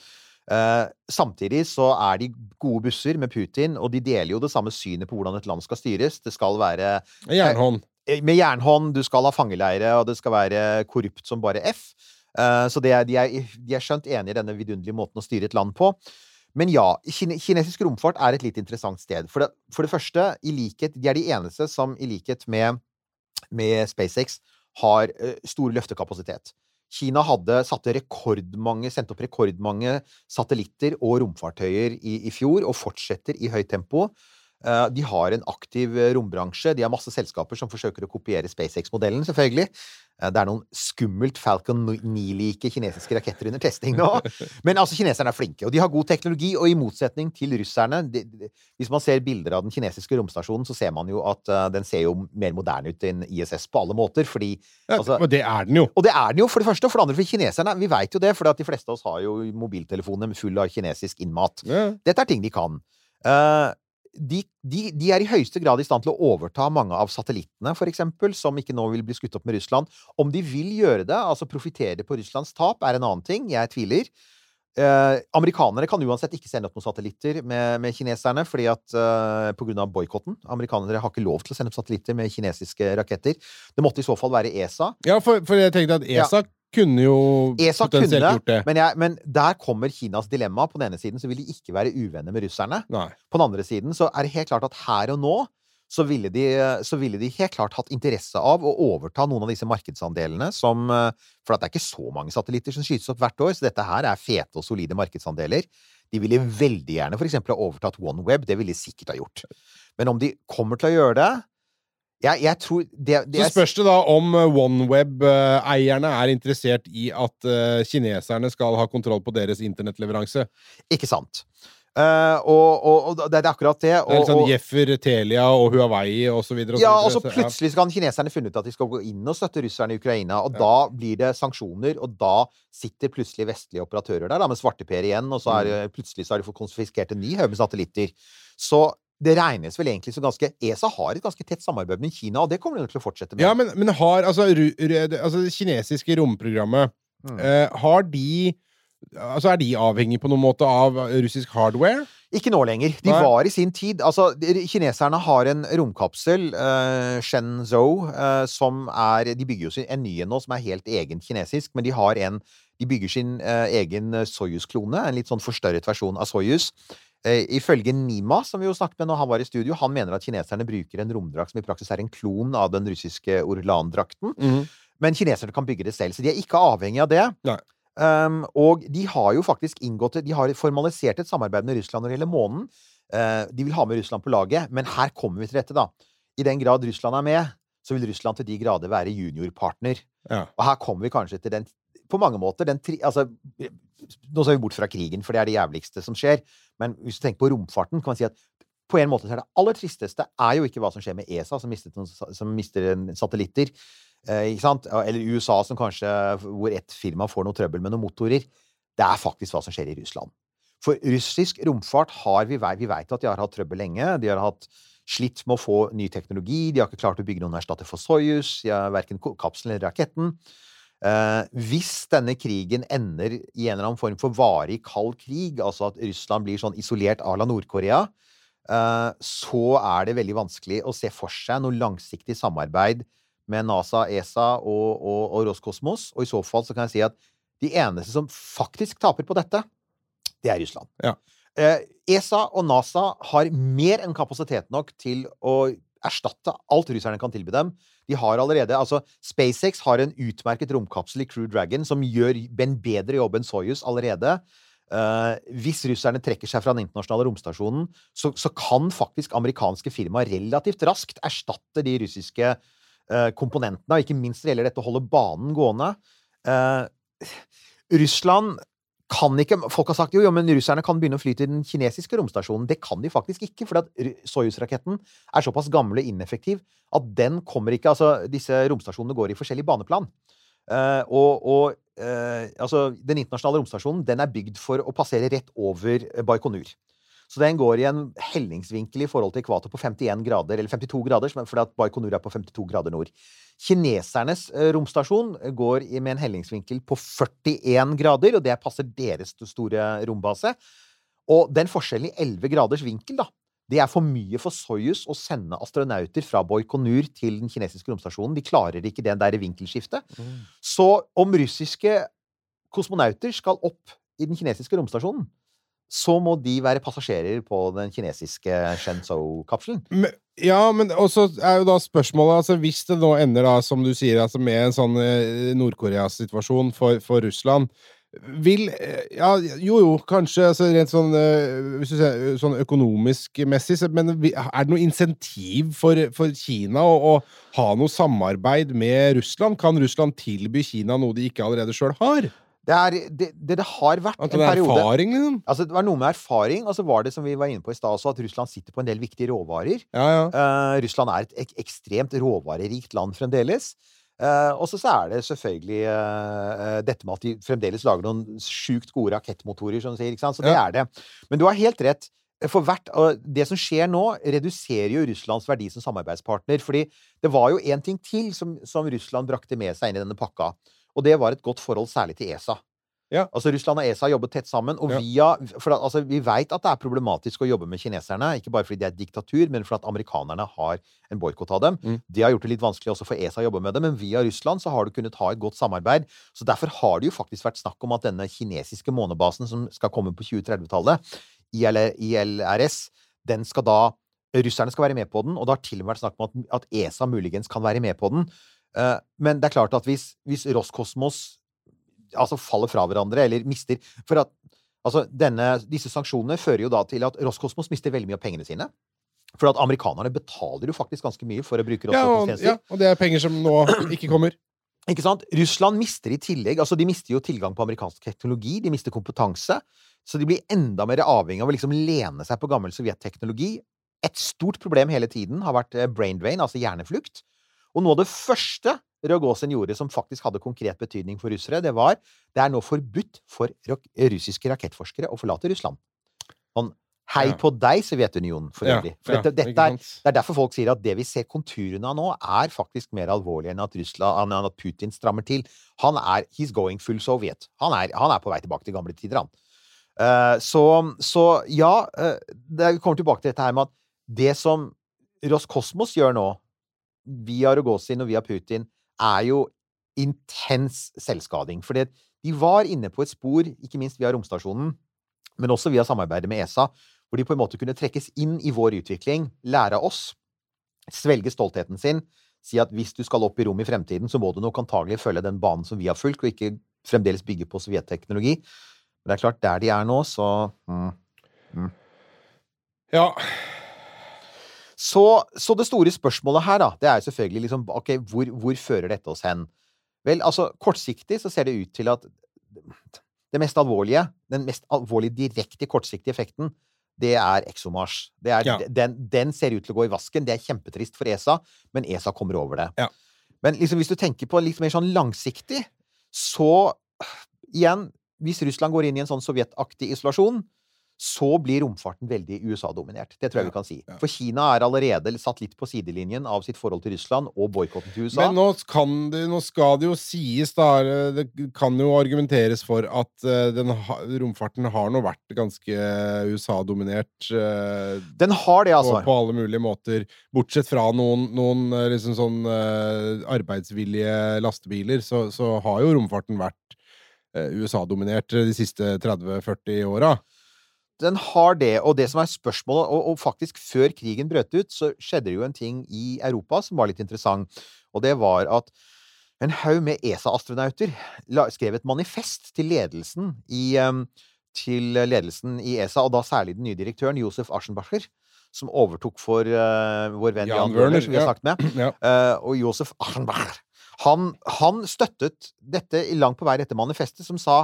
Uh, samtidig så er de gode busser med Putin, og de deler jo det samme synet på hvordan et land skal styres. Det skal være Jernhånd. Uh, med jernhånd, du skal ha fangeleire, og det skal være korrupt som bare F. Så det de, er, de er skjønt enige i denne vidunderlige måten å styre et land på. Men ja, kinesisk romfart er et litt interessant sted. For det, for det første, likhet, de er de eneste som i likhet med, med SpaceX har stor løftekapasitet. Kina hadde sendt opp rekordmange satellitter og romfartøyer i, i fjor, og fortsetter i høyt tempo. Eh, De har en aktiv eh, rombransje. De har masse selskaper som forsøker å kopiere SpaceX-modellen, selvfølgelig. Eh, Det er noen skummelt Falcon 9-like kinesiske raketter under testing nå. Men altså, kineserne er flinke, og de har god teknologi. Og i motsetning til russerne de, de, Hvis man ser bilder av den kinesiske romstasjonen, så ser man jo at uh, den ser jo mer moderne ut enn ISS på alle måter. Fordi Ja, altså, det er den jo. og det er den jo, for det første. Og for det andre, for kineserne. Vi veit jo det, for de fleste av oss har jo mobiltelefoner full av kinesisk innmat. Ja. Dette er ting de kan. Eh, de, de, de er i høyeste grad i stand til å overta mange av satellittene, eksempel, som ikke nå vil bli skutt opp med Russland. Om de vil gjøre det, altså profitere på Russlands tap, er en annen ting. Jeg tviler. Eh, amerikanere kan uansett ikke sende opp noen satellitter med, med kineserne, fordi at eh, på grunn av boikotten. Amerikanere har ikke lov til å sende opp satellitter med kinesiske raketter. Det måtte i så fall være ESA. Ja, for, for jeg tenkte at ESA kunne jo ESA potensielt kunne, gjort det. men, jeg, men der kommer Kinas dilemma. På den ene siden så vil de ikke være uvenner med russerne. Nei. På den andre siden så er det helt klart at her og nå så ville, de, så ville de helt klart hatt interesse av å overta noen av disse markedsandelene som For at det er ikke så mange satellitter som skytes opp hvert år, så dette her er fete og solide markedsandeler. De ville veldig gjerne eksempel ha overtatt OneWeb. Det ville de sikkert ha gjort. Men om de kommer til å gjøre det Jeg, jeg tror det, det Så spørs det da om eh, OneWeb-eierne er interessert i at eh, kineserne skal ha kontroll på deres internettleveranse. Ikke sant. Uh, og, og, og det er akkurat det. Det er litt sånn Jeffer, Telia og Huawei og så videre. ja, og så ja. plutselig kan kineserne finne ut at de skal gå inn og støtte russerne i Ukraina, og da blir det sanksjoner, og da sitter plutselig vestlige operatører der da, med svarteper igjen, og så er Mm. plutselig så har de fått konfiskert en ny haug med satellitter. Så det regnes vel egentlig som ganske ESA har et ganske tett samarbeid med Kina, og det kommer de nok til å fortsette med. Ja, men, men har altså, ru, ru, altså det kinesiske romprogrammet Mm. uh, Har de Altså, er de avhengig på noen måte av russisk hardware? Ikke nå lenger. De Nei. var i sin tid Altså, kineserne har en romkapsel, uh, Shenzhou, uh, som er De bygger jo sin, en ny en nå som er helt egen kinesisk, men de har en De bygger sin uh, egen Soyuz-klone, en litt sånn forstørret versjon av Soyuz. Eh, ifølge Nima, som vi jo snakket med når han var i studio, han mener at kineserne bruker en romdrakt som i praksis er en klon av den russiske Orlan-drakten. Men kineserne kan bygge det selv, så de er ikke avhengig av det. Nei. Um, og de har jo faktisk inngått De har formalisert et samarbeid med Russland når det gjelder månen. Uh, de vil ha med Russland på laget, men her kommer vi til dette, da. I den grad Russland er med, så vil Russland til de grader være juniorpartner. Ja. Og her kommer vi kanskje til den På mange måter den tri... Altså, nå ser vi bort fra krigen, for det er det jævligste som skjer. Men hvis du tenker på romfarten, kan man si at på en måte så er det aller tristeste er jo ikke hva som skjer med ESA, som, noen, som mister satellitter. Eh, ikke sant? Eller USA, som kanskje hvor ett firma får noe trøbbel med noen motorer. Det er faktisk hva som skjer i Russland. For russisk romfart har vi Vi vet at de har hatt trøbbel lenge. De har hatt slitt med å få ny teknologi. De har ikke klart å bygge noen erstatter for Soyuz. Verken kapselen eller raketten. Eh, hvis denne krigen ender i en eller annen form for varig kald krig, altså at Russland blir sånn isolert à la Nord-Korea, eh, så er det veldig vanskelig å se for seg noe langsiktig samarbeid med NASA, ESA og, og, og Roskosmos. Og i så fall så kan jeg si at de eneste som faktisk taper på dette, det er Russland. Ja. Eh, ESA og NASA har mer enn kapasitet nok til å erstatte alt russerne kan tilby dem. De har allerede, altså SpaceX har en utmerket romkapsel i Crew Dragon som gjør en bedre jobb enn Soyuz allerede. Uh, hvis russerne trekker seg fra den internasjonale romstasjonen, så, så kan faktisk amerikanske firmaer relativt raskt erstatte de russiske uh, komponentene, og ikke minst gjelder dette å holde banen gående. Uh, Russland kan ikke Folk har sagt jo, jo, men russerne kan begynne å fly til den kinesiske romstasjonen. Det kan de faktisk ikke, for Soyuz-raketten er såpass gammel og ineffektiv at den kommer ikke Altså, disse romstasjonene går i forskjellig baneplan. Uh, og og uh, altså, den internasjonale romstasjonen den er bygd for å passere rett over Baikonur. Så den går i en hellingsvinkel i forhold til ekvator på 51 grader, eller 52 grader, er- fordi at Baikonur er på 52 grader nord. Kinesernes eh, romstasjon går med en hellingsvinkel på 41 grader, og det passer deres store rombase. Og den forskjellen i 11 graders vinkel, da, det er for mye for Soyuz å sende astronauter fra Boikonur til den kinesiske romstasjonen. De klarer ikke det der vinkelskiftet. Så om russiske kosmonauter skal opp i den kinesiske romstasjonen, så må de være passasjerer på den kinesiske Shenzhou-kapselen. Ja, men også er jo da spørsmålet altså Hvis det nå ender da, som du sier, altså med en sånn eh, Nord-Korea-situasjon for, for Russland vil eh, Ja, jo jo, kanskje altså rent sånn eh, ser sånn økonomisk messig, men er det noe insentiv for, for Kina å, å ha noe samarbeid med Russland? Kan Russland tilby Kina noe de ikke allerede sjøl har? Det, er, det, det, det har vært At en det er periode erfaring, liksom? Altså, det var noe med erfaring, og så var det, som vi var inne på i stad også, at Russland sitter på en del viktige råvarer. Ja, ja. Uh, Russland er et ek ekstremt råvarerikt land fremdeles. Uh, og så er det selvfølgelig uh, dette med at de fremdeles lager noen sjukt gode rakettmotorer, som du sier. ikke sant? Så det Ja. er det. Men du har helt rett. For hvert, og det som skjer nå, reduserer jo Russlands verdi som samarbeidspartner. fordi det var jo én ting til som, som Russland brakte med seg inn i denne pakka. Og det var et godt forhold særlig til ESA. Ja. Altså Russland og ESA har jobbet tett sammen. Og Ja. via, for at, altså, vi veit at det er problematisk å jobbe med kineserne. Ikke bare fordi det er diktatur, men fordi at amerikanerne har en boikott av dem. Mm. Det har gjort det litt vanskelig også for ESA å jobbe med det, men via Russland så har du kunnet ha et godt samarbeid. Så derfor har det jo faktisk vært snakk om at denne kinesiske månebasen som skal komme på 2030-tallet, ILRS, den skal da Russerne skal være med på den, og det har til og med vært snakk om at, at ESA muligens kan være med på den. Eh, men det er klart at hvis, hvis Roskosmos altså faller fra hverandre, eller mister For at altså, denne, disse sanksjonene fører jo da til at Roskosmos mister veldig mye av pengene sine. For at amerikanerne betaler jo faktisk ganske mye for å bruke Roskosmos-tjenester. ja, og det er penger som nå ikke kommer. Ikke sant? Russland mister i tillegg altså De mister jo tilgang på amerikansk teknologi, de mister kompetanse. Så de blir enda mer avhengig av å liksom lene seg på gammel sovjetteknologi. Et stort problem hele tiden har vært eh, brain drain, altså hjerneflukt. Og noe av det første Rogozin gjorde som faktisk hadde konkret betydning for russere, det var det er nå forbudt for russiske rakettforskere å forlate Russland. Sånn, hei Ja. på deg, Sovjetunionen, for øvrig. Ja, ja, dette er, det er derfor folk sier at det vi ser konturene av nå, er faktisk mer alvorlig enn at, Russland, enn at Putin strammer til. Han er He's going full Soviet. Han er, han er på vei tilbake til gamle tider, han. Uh, så, så ja, uh, det kommer tilbake til dette her med at det som Roskosmos gjør nå, via Rogozin og via Putin, er jo intens selvskading. For de var inne på et spor, ikke minst via romstasjonen, men også via samarbeidet med ESA, hvor de på en måte kunne trekkes inn i vår utvikling, lære av oss, svelge stoltheten sin, si at hvis du skal opp i rom i fremtiden, så må du nok antagelig følge den banen som vi har fulgt, og ikke fremdeles bygge på sovjetteknologi. Men det er klart, der de er nå, så mm. Ja. Så, så det store spørsmålet her, da, det er selvfølgelig liksom Ok, hvor, hvor fører dette oss hen? Vel, altså, kortsiktig så ser det ut til at det mest alvorlige, den mest alvorlige direkte kortsiktige effekten, det er ExoMars. Det er, Ja. den, den ser ut til å gå i vasken. Det er kjempetrist for ESA, men ESA kommer over det. Ja. Men liksom, hvis du tenker på litt mer sånn langsiktig, så igjen Hvis Russland går inn i en sånn sovjetaktig isolasjon, så blir romfarten veldig USA-dominert. Det tror jeg vi kan si. For Kina er allerede satt litt på sidelinjen av sitt forhold til Russland og boikotten til USA. Men nå, kan det, nå skal det jo sies, da Det kan jo argumenteres for at eh, den, romfarten har nå vært ganske USA-dominert eh, Den har det, altså. på alle mulige måter. Bortsett fra noen, noen eh, liksom sånn eh, arbeidsvillige lastebiler, så, så har jo romfarten vært eh, USA-dominert de siste 30-40 åra. Den har det, og det som er spørsmålet og, og faktisk før krigen brøt ut, så skjedde det jo en ting i Europa som var litt interessant. Og det var at en haug med ESA-astronauter skrev et manifest til ledelsen i em, til ledelsen i ESA, og da særlig den nye direktøren, Josef Aschenbacher, som overtok for uh, vår venn Jan Jan, Wörner, som vi har snakket med. Ja. Uh, og Josef Aschenbacher han, han støttet dette langt på vei dette manifestet, som sa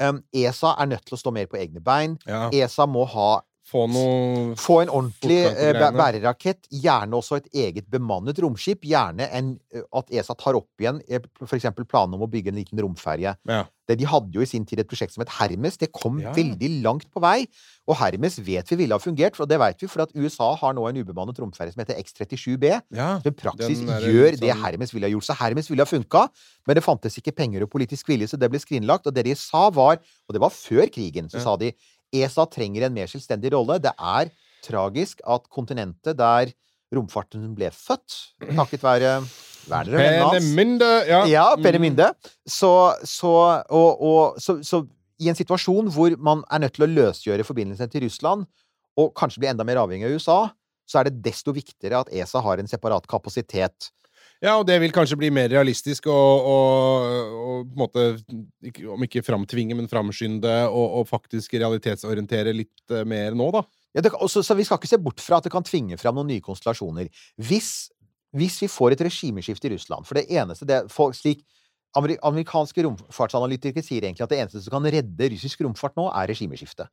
em, ESA er nødt til å stå mer på egne bein. Ja. ESA må ha Få noe få en ordentlig eh, bærerakett, gjerne også et eget bemannet romskip. Gjerne en, eh, at ESA tar opp igjen f.eks. for eksempel planen om å bygge en liten romferje. Ja. De hadde jo i sin tid et prosjekt som het Hermes. Det kom Ja. veldig langt på vei. Og Hermes vet vi ville ha fungert, og det vet vi, for at USA har nå en ubemannet romferje som heter X-37B. ja. Som i praksis gjør sånn... det Hermes ville ha gjort. Så Hermes ville ha funka, men det fantes ikke penger og politisk vilje, så det ble skrinlagt. Og det de sa var, og det var før krigen, så Ja. sa de ESA trenger en mer selvstendig rolle. Det er tragisk at kontinentet der romfarten ble født, takket være Werner og vennene hans ja. ja, Mm. Så, så, og, og, så, så i en situasjon hvor man er nødt til å løsgjøre forbindelsene til Russland, og kanskje bli enda mer avhengig av USA, så er det desto viktigere at ESA har en separat kapasitet. Ja, og det vil kanskje bli mer realistisk og, og, og på en måte Om ikke framtvinge, men framskynde og, og faktisk realitetsorientere litt eh, mer nå, da. Ja, det, også, så vi skal ikke se bort fra at det kan tvinge fram noen nye konstellasjoner. Hvis, hvis vi får et regimeskifte i Russland For det eneste det, for, slik Amerikanske romfartsanalytikere sier egentlig at det eneste som kan redde russisk romfart nå, er regimeskifte.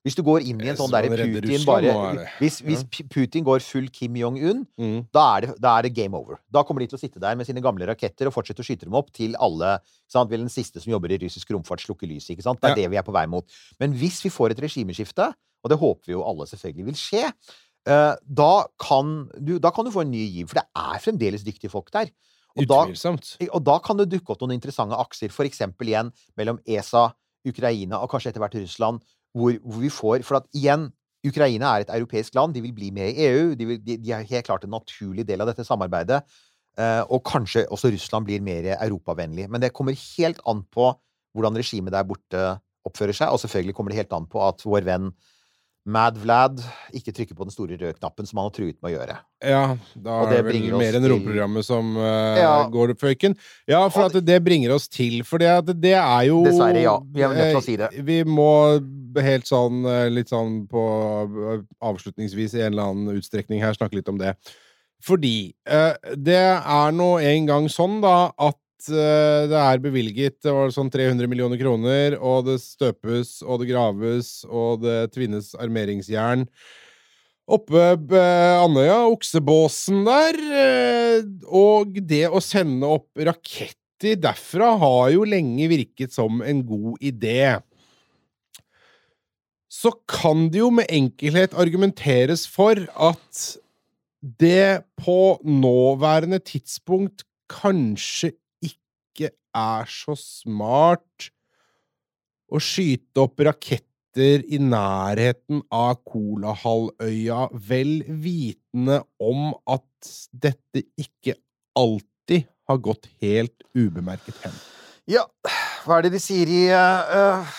Hvis du går inn i en sånn derre Putin bare. Hvis, hvis Putin går full Kim Jong-un, Mm. da er, det, da er det game over. Da kommer de til å sitte der med sine gamle raketter og fortsette å skyte dem opp til alle sant? Vel, den siste som jobber i russisk romfart, slukker lyset. ikke sant? Det er Ja. det vi er på vei mot. Men hvis vi får et regimeskifte, og det håper vi jo alle selvfølgelig vil skje, uh, da, kan du, da kan du få en ny giv. For det er fremdeles dyktige folk der. Og da, og da kan det dukke opp noen interessante akser, for eksempel igjen mellom ESA, Ukraina og kanskje etter hvert Russland, hvor, hvor vi får For at igjen, Ukraina er et europeisk land, de vil bli med i EU, de, vil, de, de er helt klart en naturlig del av dette samarbeidet. eh, og kanskje også Russland blir mer europavennlig. Men det kommer helt an på hvordan regimet der borte oppfører seg, og selvfølgelig kommer det helt an på at vår venn Mad Vlad ikke trykker på den store røde knappen som han har truet med å gjøre. Ja, da Og er det det vel mer enn romprogrammet som uh, Ja. går opp føyken. Ja, for at det bringer oss til For det, at det er jo Dessverre, ja. Vi er nødt til å si det. eh, Vi må helt sånn eh, litt sånn på avslutningsvis i en eller annen utstrekning her snakke litt om det. Fordi uh, det er nå en gang sånn, da, at det er bevilget det var sånn 300 millioner kroner, og det støpes, og det graves, og det tvinnes armeringsjern oppe på Andøya, oksebåsen der. eh, Og det å sende opp raketter derfra har jo lenge virket som en god idé. Så kan det jo med enkelhet argumenteres for at det på nåværende tidspunkt kanskje er så smart å skyte opp raketter i nærheten av Kolahalvøya, vel vitende om at dette ikke alltid har gått helt ubemerket hen. Ja, hva er det de sier i eh,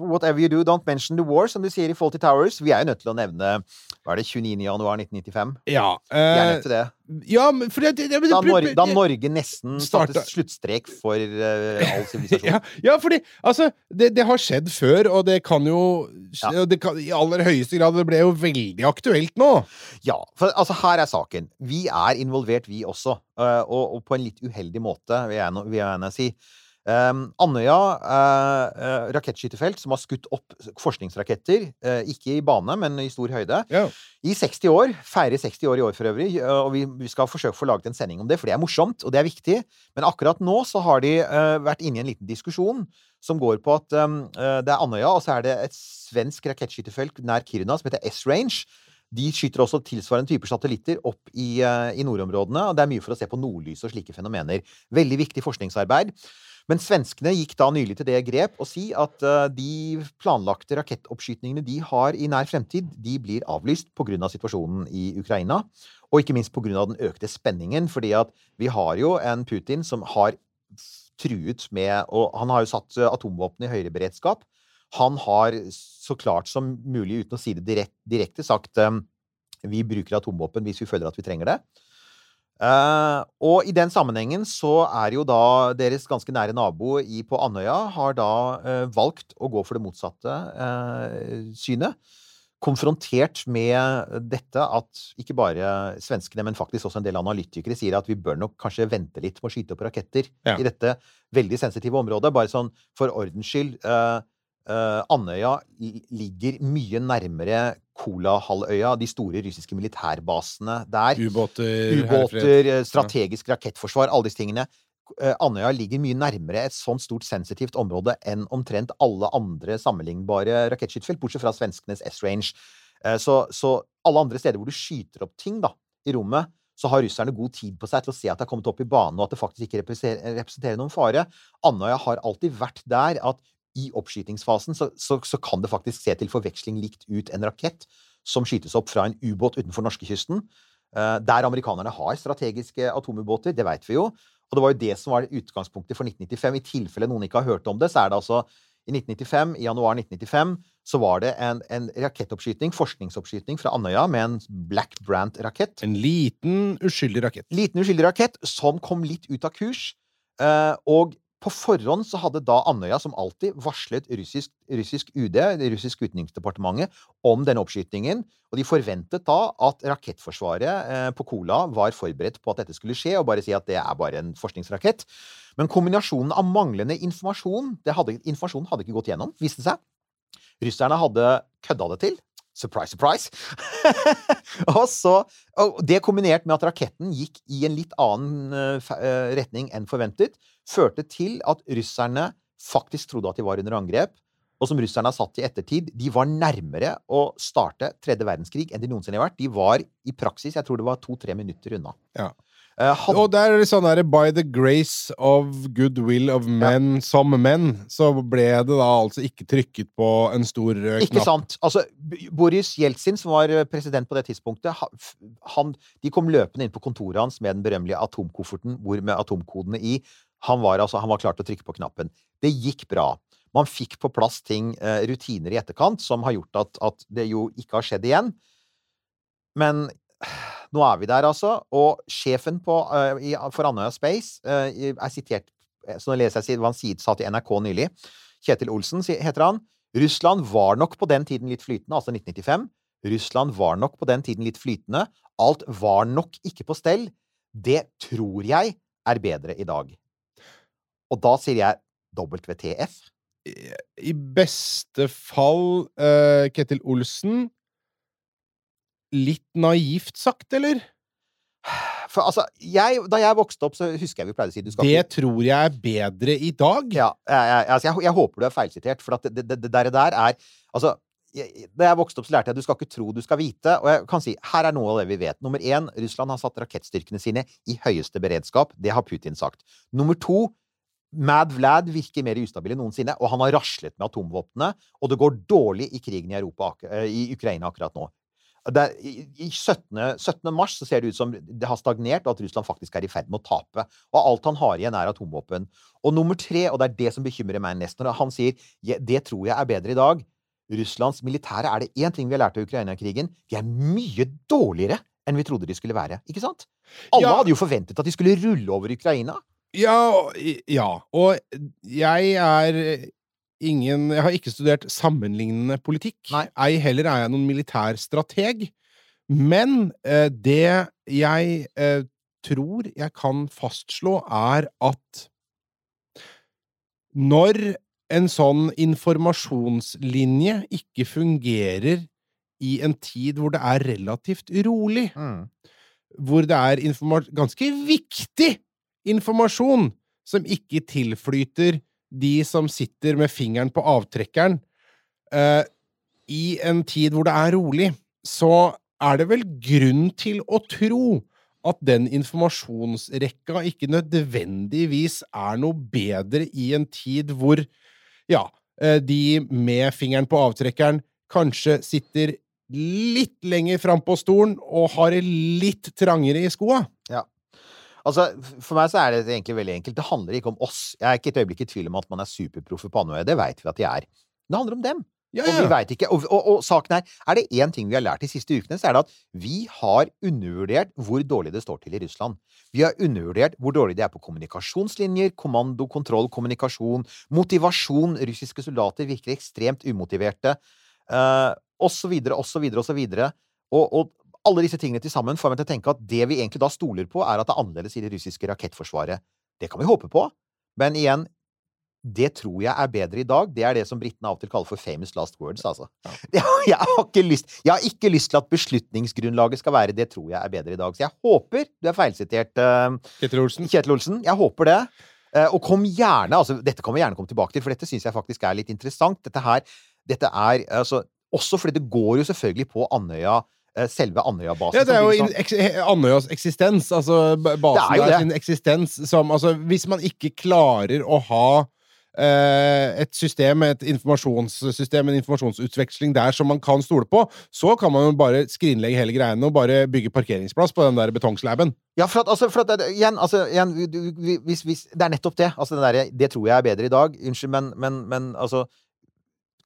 Whatever you do, don't mention the war, som de sier i Faulty Towers? Vi er jo nødt til å nevne Hva er det, 29. januar 1995? Ja, Vi er eh, nødt til det. ja men det, det, det, Da, Nor da Norge nesten Starta- sluttstrek for uh, all sivilisasjon. Ja, ja, fordi altså, det, det har skjedd før, og det kan jo Ja. det kan, I aller høyeste grad. Det ble jo veldig aktuelt nå. Ja, for altså her er saken. Vi er involvert, vi også. Uh, og, og på en litt uheldig måte, vil jeg, vil jeg si. Um, Andøya uh, rakettskytefelt, som har skutt opp forskningsraketter, uh, ikke i bane, men i stor høyde, yeah. i 60 år. Feirer 60 år i år for øvrig. uh, Og vi, vi skal forsøke å få laget en sending om det, for det er morsomt, og det er viktig. Men akkurat nå så har de vært inne i en liten diskusjon som går på at um, det er Andøya, og så er det et svensk rakettskytefelt nær Kiruna som heter S-Range. De skyter også tilsvarende typer satellitter opp i, i nordområdene, og det er mye for å se på nordlys og slike fenomener. Veldig viktig forskningsarbeid. Men svenskene gikk da nylig til det grep å si at eh, de planlagte rakettoppskytningene de har i nær fremtid, de blir avlyst pga. Av situasjonen i Ukraina. Og ikke minst pga. den økte spenningen, fordi at vi har jo en Putin som har truet med Og han har jo satt eh, atomvåpen i høyere beredskap. Han har så klart som mulig, uten å si det direkt, direkte, sagt eh, vi bruker atomvåpen hvis vi føler at vi trenger det. Eh, og i den sammenhengen så er jo da deres ganske nære nabo i, på Andøya har da uh, valgt å gå for det motsatte uh, synet. Konfrontert med dette at ikke bare svenskene, men faktisk også en del analytikere sier at vi bør nok kanskje vente litt med å skyte opp raketter Ja. i dette veldig sensitive området. Bare sånn for ordens skyld. eh, eh, Andøya ligger mye nærmere Kolahalvøya, de store russiske militærbasene der. Ubåter. Eh, strategisk rakettforsvar, alle disse tingene. Uh, Andøya ligger mye nærmere et sånt stort sensitivt område enn omtrent alle andre sammenlignbare rakettskytefelt, bortsett fra svenskenes S-range. Uh, Så, så alle andre steder hvor du skyter opp ting da, i rommet, så har russerne god tid på seg til å se at det har kommet opp i banen, og at det faktisk ikke representerer noen fare. Andøya har alltid vært der at i oppskytingsfasen så, så, så kan det faktisk se til forveksling likt ut en rakett som skytes opp fra en ubåt utenfor norskekysten. uh, der amerikanerne har strategiske atomubåter, det vet vi jo. Og det var jo det som var utgangspunktet for 1995. I tilfelle noen ikke har hørt om det, så er det altså i 1995, i januar 1995, så var det en, en rakettoppskyting, forskningsoppskyting fra Andøya med en Black Brant-rakett. En liten, uskyldig rakett. Liten uskyldig rakett som kom litt ut av kurs. Uh, og på forhånd så hadde da Andøya, som alltid, varslet russisk, russisk UD, det russiske utenriksdepartementet, om denne oppskytingen. Og de forventet da at rakettforsvaret eh, på Kola var forberedt på at dette skulle skje, og bare si at det er bare en forskningsrakett. Men kombinasjonen av manglende informasjon det hadde, Informasjonen hadde ikke gått gjennom, viste seg. Russerne hadde kødda det til. Surprise, surprise! og så, og det kombinert med at raketten gikk i en litt annen eh, eh, retning enn forventet, førte til at russerne faktisk trodde at de var under angrep. Og som russerne har satt i ettertid, de var nærmere å starte tredje verdenskrig enn de noensinne har vært. De var i praksis, jeg tror det var to-tre minutter unna. Ja. Eh, had- Og der er det sånn der By the grace of goodwill of men som menn, så ble det da altså ikke trykket på en stor rød Ikke sant? Altså, Boris Jeltsin, som var eh, president på det tidspunktet, han, de kom løpende inn på kontoret hans med den berømmelige atomkofferten hvor med atomkodene i. Han var, altså, han var klar til å trykke på knappen. Det gikk bra. Man fikk på plass ting, eh, rutiner i etterkant, som har gjort at, at det jo ikke har skjedd igjen. Men nå er vi der, altså. Og sjefen på, uh, i, for Andøya Space uh, er sitert eh, Så nå leser jeg hva han sa til NRK nylig. Kjetil Olsen heter han. Russland var nok på den tiden litt flytende, altså 1995. Russland var nok på den tiden litt flytende. Alt var nok ikke på stell. Det tror jeg er bedre i dag. Og da sier jeg WTF. I beste fall uh, Ketil Olsen Litt naivt sagt, eller? For altså, jeg, da jeg vokste opp, så husker jeg vi pleide å si du skal Det ikke tror jeg er bedre i dag. Ja, jeg, jeg, altså jeg, jeg håper du er feilsitert, for det, det, det der, der er Altså, da jeg vokste opp, så lærte jeg at du skal ikke tro du skal vite. Og jeg kan si, her er noe av det vi vet. Nummer én, Russland har satt rakettstyrkene sine i høyeste beredskap. Det har Putin sagt. Nummer to, Mad Vlad virker mer ustabil enn noensinne, og han har raslet med atomvåpnene. Og det går dårlig i krigen i, Europa, i Ukraina akkurat nå. Det i, i 17. 17. mars så ser det ut som det har stagnert, og at Russland faktisk er i ferd med å tape. Og alt han har igjen, er atomvåpen. Og nummer tre, og det er det som bekymrer meg mest, når han sier det tror jeg er bedre i dag Russlands militære er det én ting vi har lært av Ukraina-krigen. De er mye dårligere enn vi trodde de skulle være. Ikke sant? Alle Ja. hadde jo forventet at de skulle rulle over Ukraina. Ja, ja. Og jeg er ingen Jeg har ikke studert sammenlignende politikk. Nei. Ei heller er jeg noen militær strateg. Men eh, det jeg eh, tror jeg kan fastslå, er at når en sånn informasjonslinje ikke fungerer i en tid hvor det er relativt rolig, hvor det er ganske viktig informasjon som ikke tilflyter de som sitter med fingeren på avtrekkeren, uh, i en tid hvor det er rolig, så er det vel grunn til å tro at den informasjonsrekka ikke nødvendigvis er noe bedre i en tid hvor, ja, eh, de med fingeren på avtrekkeren kanskje sitter litt lenger fram på stolen og har det litt trangere i skoa. Altså, For meg så er det egentlig veldig enkelt. Det handler ikke om oss. Jeg er ikke et øyeblikk i tvil om at man er superproffe på Andøya. Det veit vi at de er. Det handler om dem. Ja, Og vi vet ikke. Og, og, og saken er, er det én ting vi har lært de siste ukene, så er det at vi har undervurdert hvor dårlig det står til i Russland. Vi har undervurdert hvor dårlig det er på kommunikasjonslinjer, kommando, kontroll, kommunikasjon, motivasjon. Russiske soldater virker ekstremt umotiverte. Uh, og så videre, og så videre, og så videre. Og, og alle disse tingene til sammen får meg til å tenke at det vi egentlig da stoler på, er at det er annerledes i det russiske rakettforsvaret. Det kan vi håpe på. Men igjen, det tror jeg er bedre i dag. Det er det som britene av og til kaller for famous last words, altså. Jeg, jeg, har ikke lyst, jeg har ikke lyst til at beslutningsgrunnlaget skal være det tror jeg er bedre i dag. Så jeg håper du er feilsitert, uh, Kjetil, Olsen. Kjetil Olsen. Jeg håper det. Uh, og kom gjerne altså, Dette kan vi gjerne komme tilbake til, for dette syns jeg faktisk er litt interessant. Dette her dette er altså Også fordi det går jo selvfølgelig på Andøya Selve Andøya-basen. Ja, det er jo eks, Andøyas eksistens. Altså basen er der sin eksistens som Altså, hvis man ikke klarer å ha eh, et system, et informasjonssystem, en informasjonsutveksling der som man kan stole på, så kan man jo bare skrinlegge hele greiene og bare bygge parkeringsplass på den der betongslaben. Ja, for at, altså, for at igjen, altså, igjen hvis, hvis, Det er nettopp det. Altså, det, derre- det tror jeg er bedre i dag. Unnskyld, men, men, men altså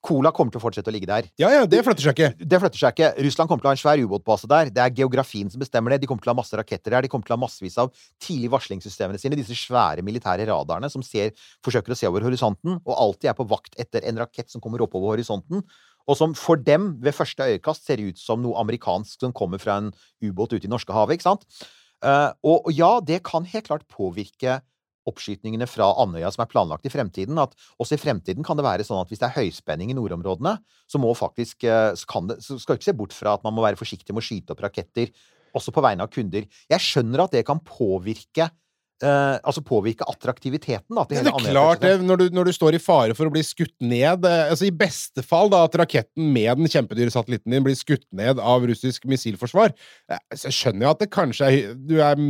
Cola kommer til å fortsette å ligge der. Ja, ja, det flytter seg ikke. Det flytter seg ikke. Russland kommer til å ha en svær ubåtbase der. Det er geografien som bestemmer det. De kommer til å ha masse raketter der. De kommer til å ha massevis av tidlig varslingssystemene sine. Disse svære militære radarene som ser, forsøker å se over horisonten, og alltid er på vakt etter en rakett som kommer oppover horisonten. Og som for dem ved første øyekast ser ut som noe amerikansk som kommer fra en ubåt ute i Norskehavet. ikke sant? Uh, og, og ja, det kan helt klart påvirke oppskytningene fra Andøya som er planlagt i fremtiden. At også i fremtiden kan det være sånn at hvis det er høyspenning i nordområdene, så må faktisk eh, så, kan det, så skal du ikke se bort fra at man må være forsiktig med å skyte opp raketter, også på vegne av kunder. Jeg skjønner at det kan påvirke Uh, altså påvirke attraktiviteten da, til Det hele er klart det, når du, når du står i fare for å bli skutt ned eh, altså I beste fall da at raketten med den kjempedyre satellitten din blir skutt ned av russisk missilforsvar. eh, Så skjønner jeg at det kanskje er Du er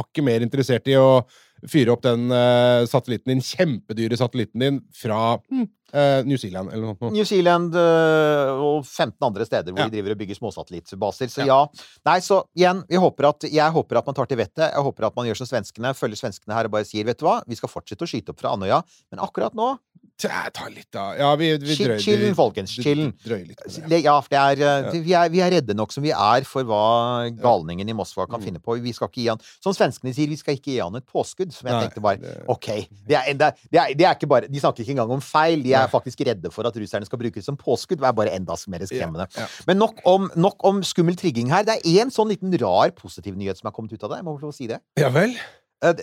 hakket mer interessert i å fyre opp den uh, satellitten din, kjempedyre satellitten din, fra mm, eh, New Zealand eller noe sånt. New Zealand uh, og 15 andre steder hvor Ja. de driver og bygger småsatellittbaser. Så ja. Nei, så igjen, jeg håper at, jeg håper at man tar til vettet. Jeg håper at man gjør som svenskene, følger svenskene her og bare sier vet du hva, vi skal fortsette å skyte opp fra Andøya, men akkurat nå Ta litt, da. Ja, vi, vi drøyer chillen, folkens, chillen. Ja, for det er, Ja. vi, er, vi er redde nok som vi er for hva galningen i Moskva kan Mm. finne på. Vi skal ikke gi han Som svenskene sier, vi skal ikke gi han et påskudd. Som jeg Nei, tenkte bare det- OK. Det er, det, er, det, er, ikke bare De snakker ikke engang om feil. De er Nei. faktisk redde for at russerne skal bruke det som påskudd. Det er bare enda mer skremmende. Ja, ja. Men nok om, nok om skummel trigging her. Det er én sånn liten rar positiv nyhet som er kommet ut av det. Jeg må få si det. Ja vel? Eh,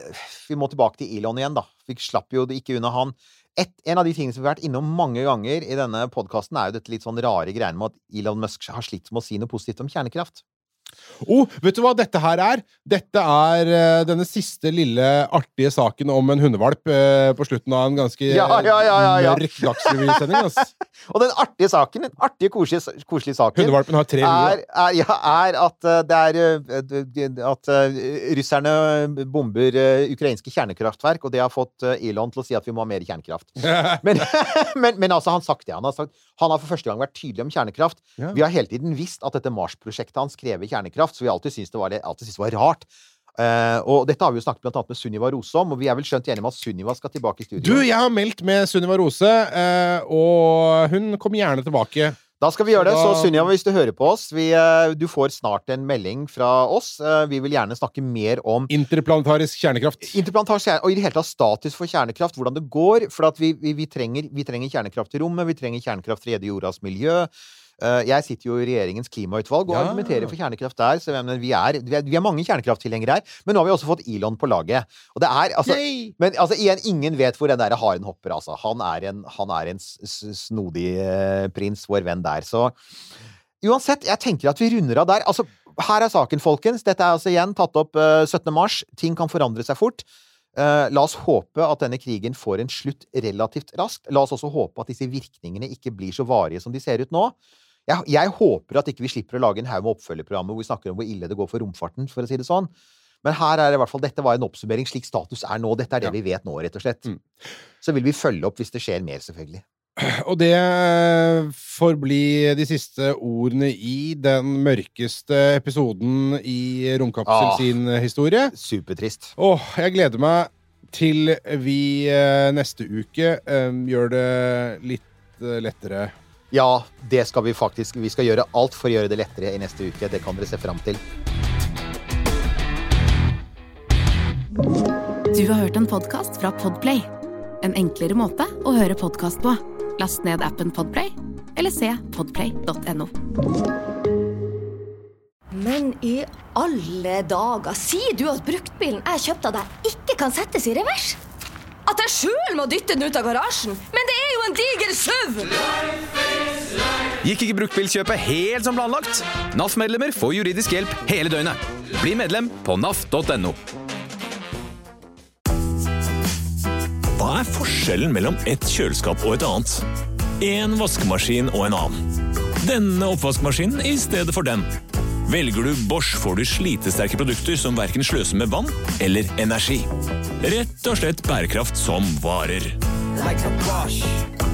Vi må tilbake til Elon igjen, da. Vi slapp jo det ikke unna han. Et, en av de tingene som vi har vært innom mange ganger i denne podkasten, er jo dette litt sånn rare greiene med at Elon Musk har slitt med å si noe positivt om kjernekraft. Oh, vet du hva dette her er? Dette er uh, denne siste lille artige saken om en hundevalp uh, på slutten av en ganske Ja, ja, ja, ja, ja. mørk dagsrevysending. Og den artige saken, den artige, koselige, koselige saken Hundevalpen har tre er, er, ja, er at eh, det er At russerne bomber ukrainske kjernekraftverk, og det har fått Elon til å si at vi må ha mer kjernekraft. Men, men, men altså, han, sagt det, han, har sagt, han har for første gang vært tydelig om kjernekraft. Vi har hele tiden visst at dette Mars-prosjektet hans krever kjernekraft, så vi alltid syntes det var, alltid syntes det var rart. Uh, og dette har vi jo snakket blant annet med Sunniva Rose om, og vi er vel skjønt enige om at Sunniva skal tilbake i studio. Du, jeg har meldt med Sunniva Rose, uh, og hun kommer gjerne tilbake. Da skal vi gjøre det. Så Sunniva, hvis du hører på oss, vi, eh, du får snart en melding fra oss. Vi vil gjerne snakke mer om Interplanetarisk kjernekraft. Interplanetarisk kjernekraft, og i det hele tatt status for kjernekraft, hvordan det går. For at vi, vi, vi, trenger, vi trenger kjernekraft i rommet, vi trenger kjernekraft i å redde jordas miljø. Eh, Jeg sitter jo i regjeringens klimautvalg og Ja. argumenterer for kjernekraft der. Så vi, er, vi, er, vi mange kjernekrafttilhengere her. Men nå har vi også fått Elon på laget. Og det er altså Yay! Men altså, igjen, ingen vet hvor den der haren hopper, altså. Han er en, han er en snodig eh, prins, vår venn der. Så uansett, jeg tenker at vi runder av der. Altså, her er saken, folkens. Dette er altså igjen tatt opp uh, 17. mars. Ting kan forandre seg fort. Uh, la oss håpe at denne krigen får en slutt relativt raskt. La oss også håpe at disse virkningene ikke blir så varige som de ser ut nå. Jeg, jeg håper at ikke vi slipper å lage en haug med oppfølgerprogrammer hvor vi snakker om hvor ille det går for romfarten, for å si det sånn. Men her er det i hvert fall, dette var en oppsummering slik status er nå. Dette er det Ja. vi vet nå, rett og slett. Mm. Så vil vi følge opp hvis det skjer mer, selvfølgelig. Og det får bli de siste ordene i den mørkeste episoden i Romkapsel Ah. sin historie. Supertrist. Åh, jeg gleder meg til vi eh, neste uke eh, gjør det litt eh, lettere. Ja, det skal vi faktisk. Vi skal gjøre alt for å gjøre det lettere i neste uke. Det kan dere se fram til. Du har hørt en podkast fra Podplay. En enklere måte å høre podkast på. Last ned appen Podplay, eller se podplay.no. Men i alle dager, sier du at bruktbilen jeg kjøpte av deg, ikke kan settes i revers? At jeg sjøl må dytte den ut av garasjen? Men det er jo en diger SUV! Gikk ikke bruktbilkjøpet helt som planlagt? NAF-medlemmer får juridisk hjelp hele døgnet. Bli medlem på naf.no. Hva er forskjellen mellom et kjøleskap og et annet? En vaskemaskin og en annen. Denne oppvaskmaskinen i stedet for den. Velger du Bosch, får du slitesterke produkter som verken sløser med vann eller energi. Rett og slett bærekraft som varer. Like a Bosch.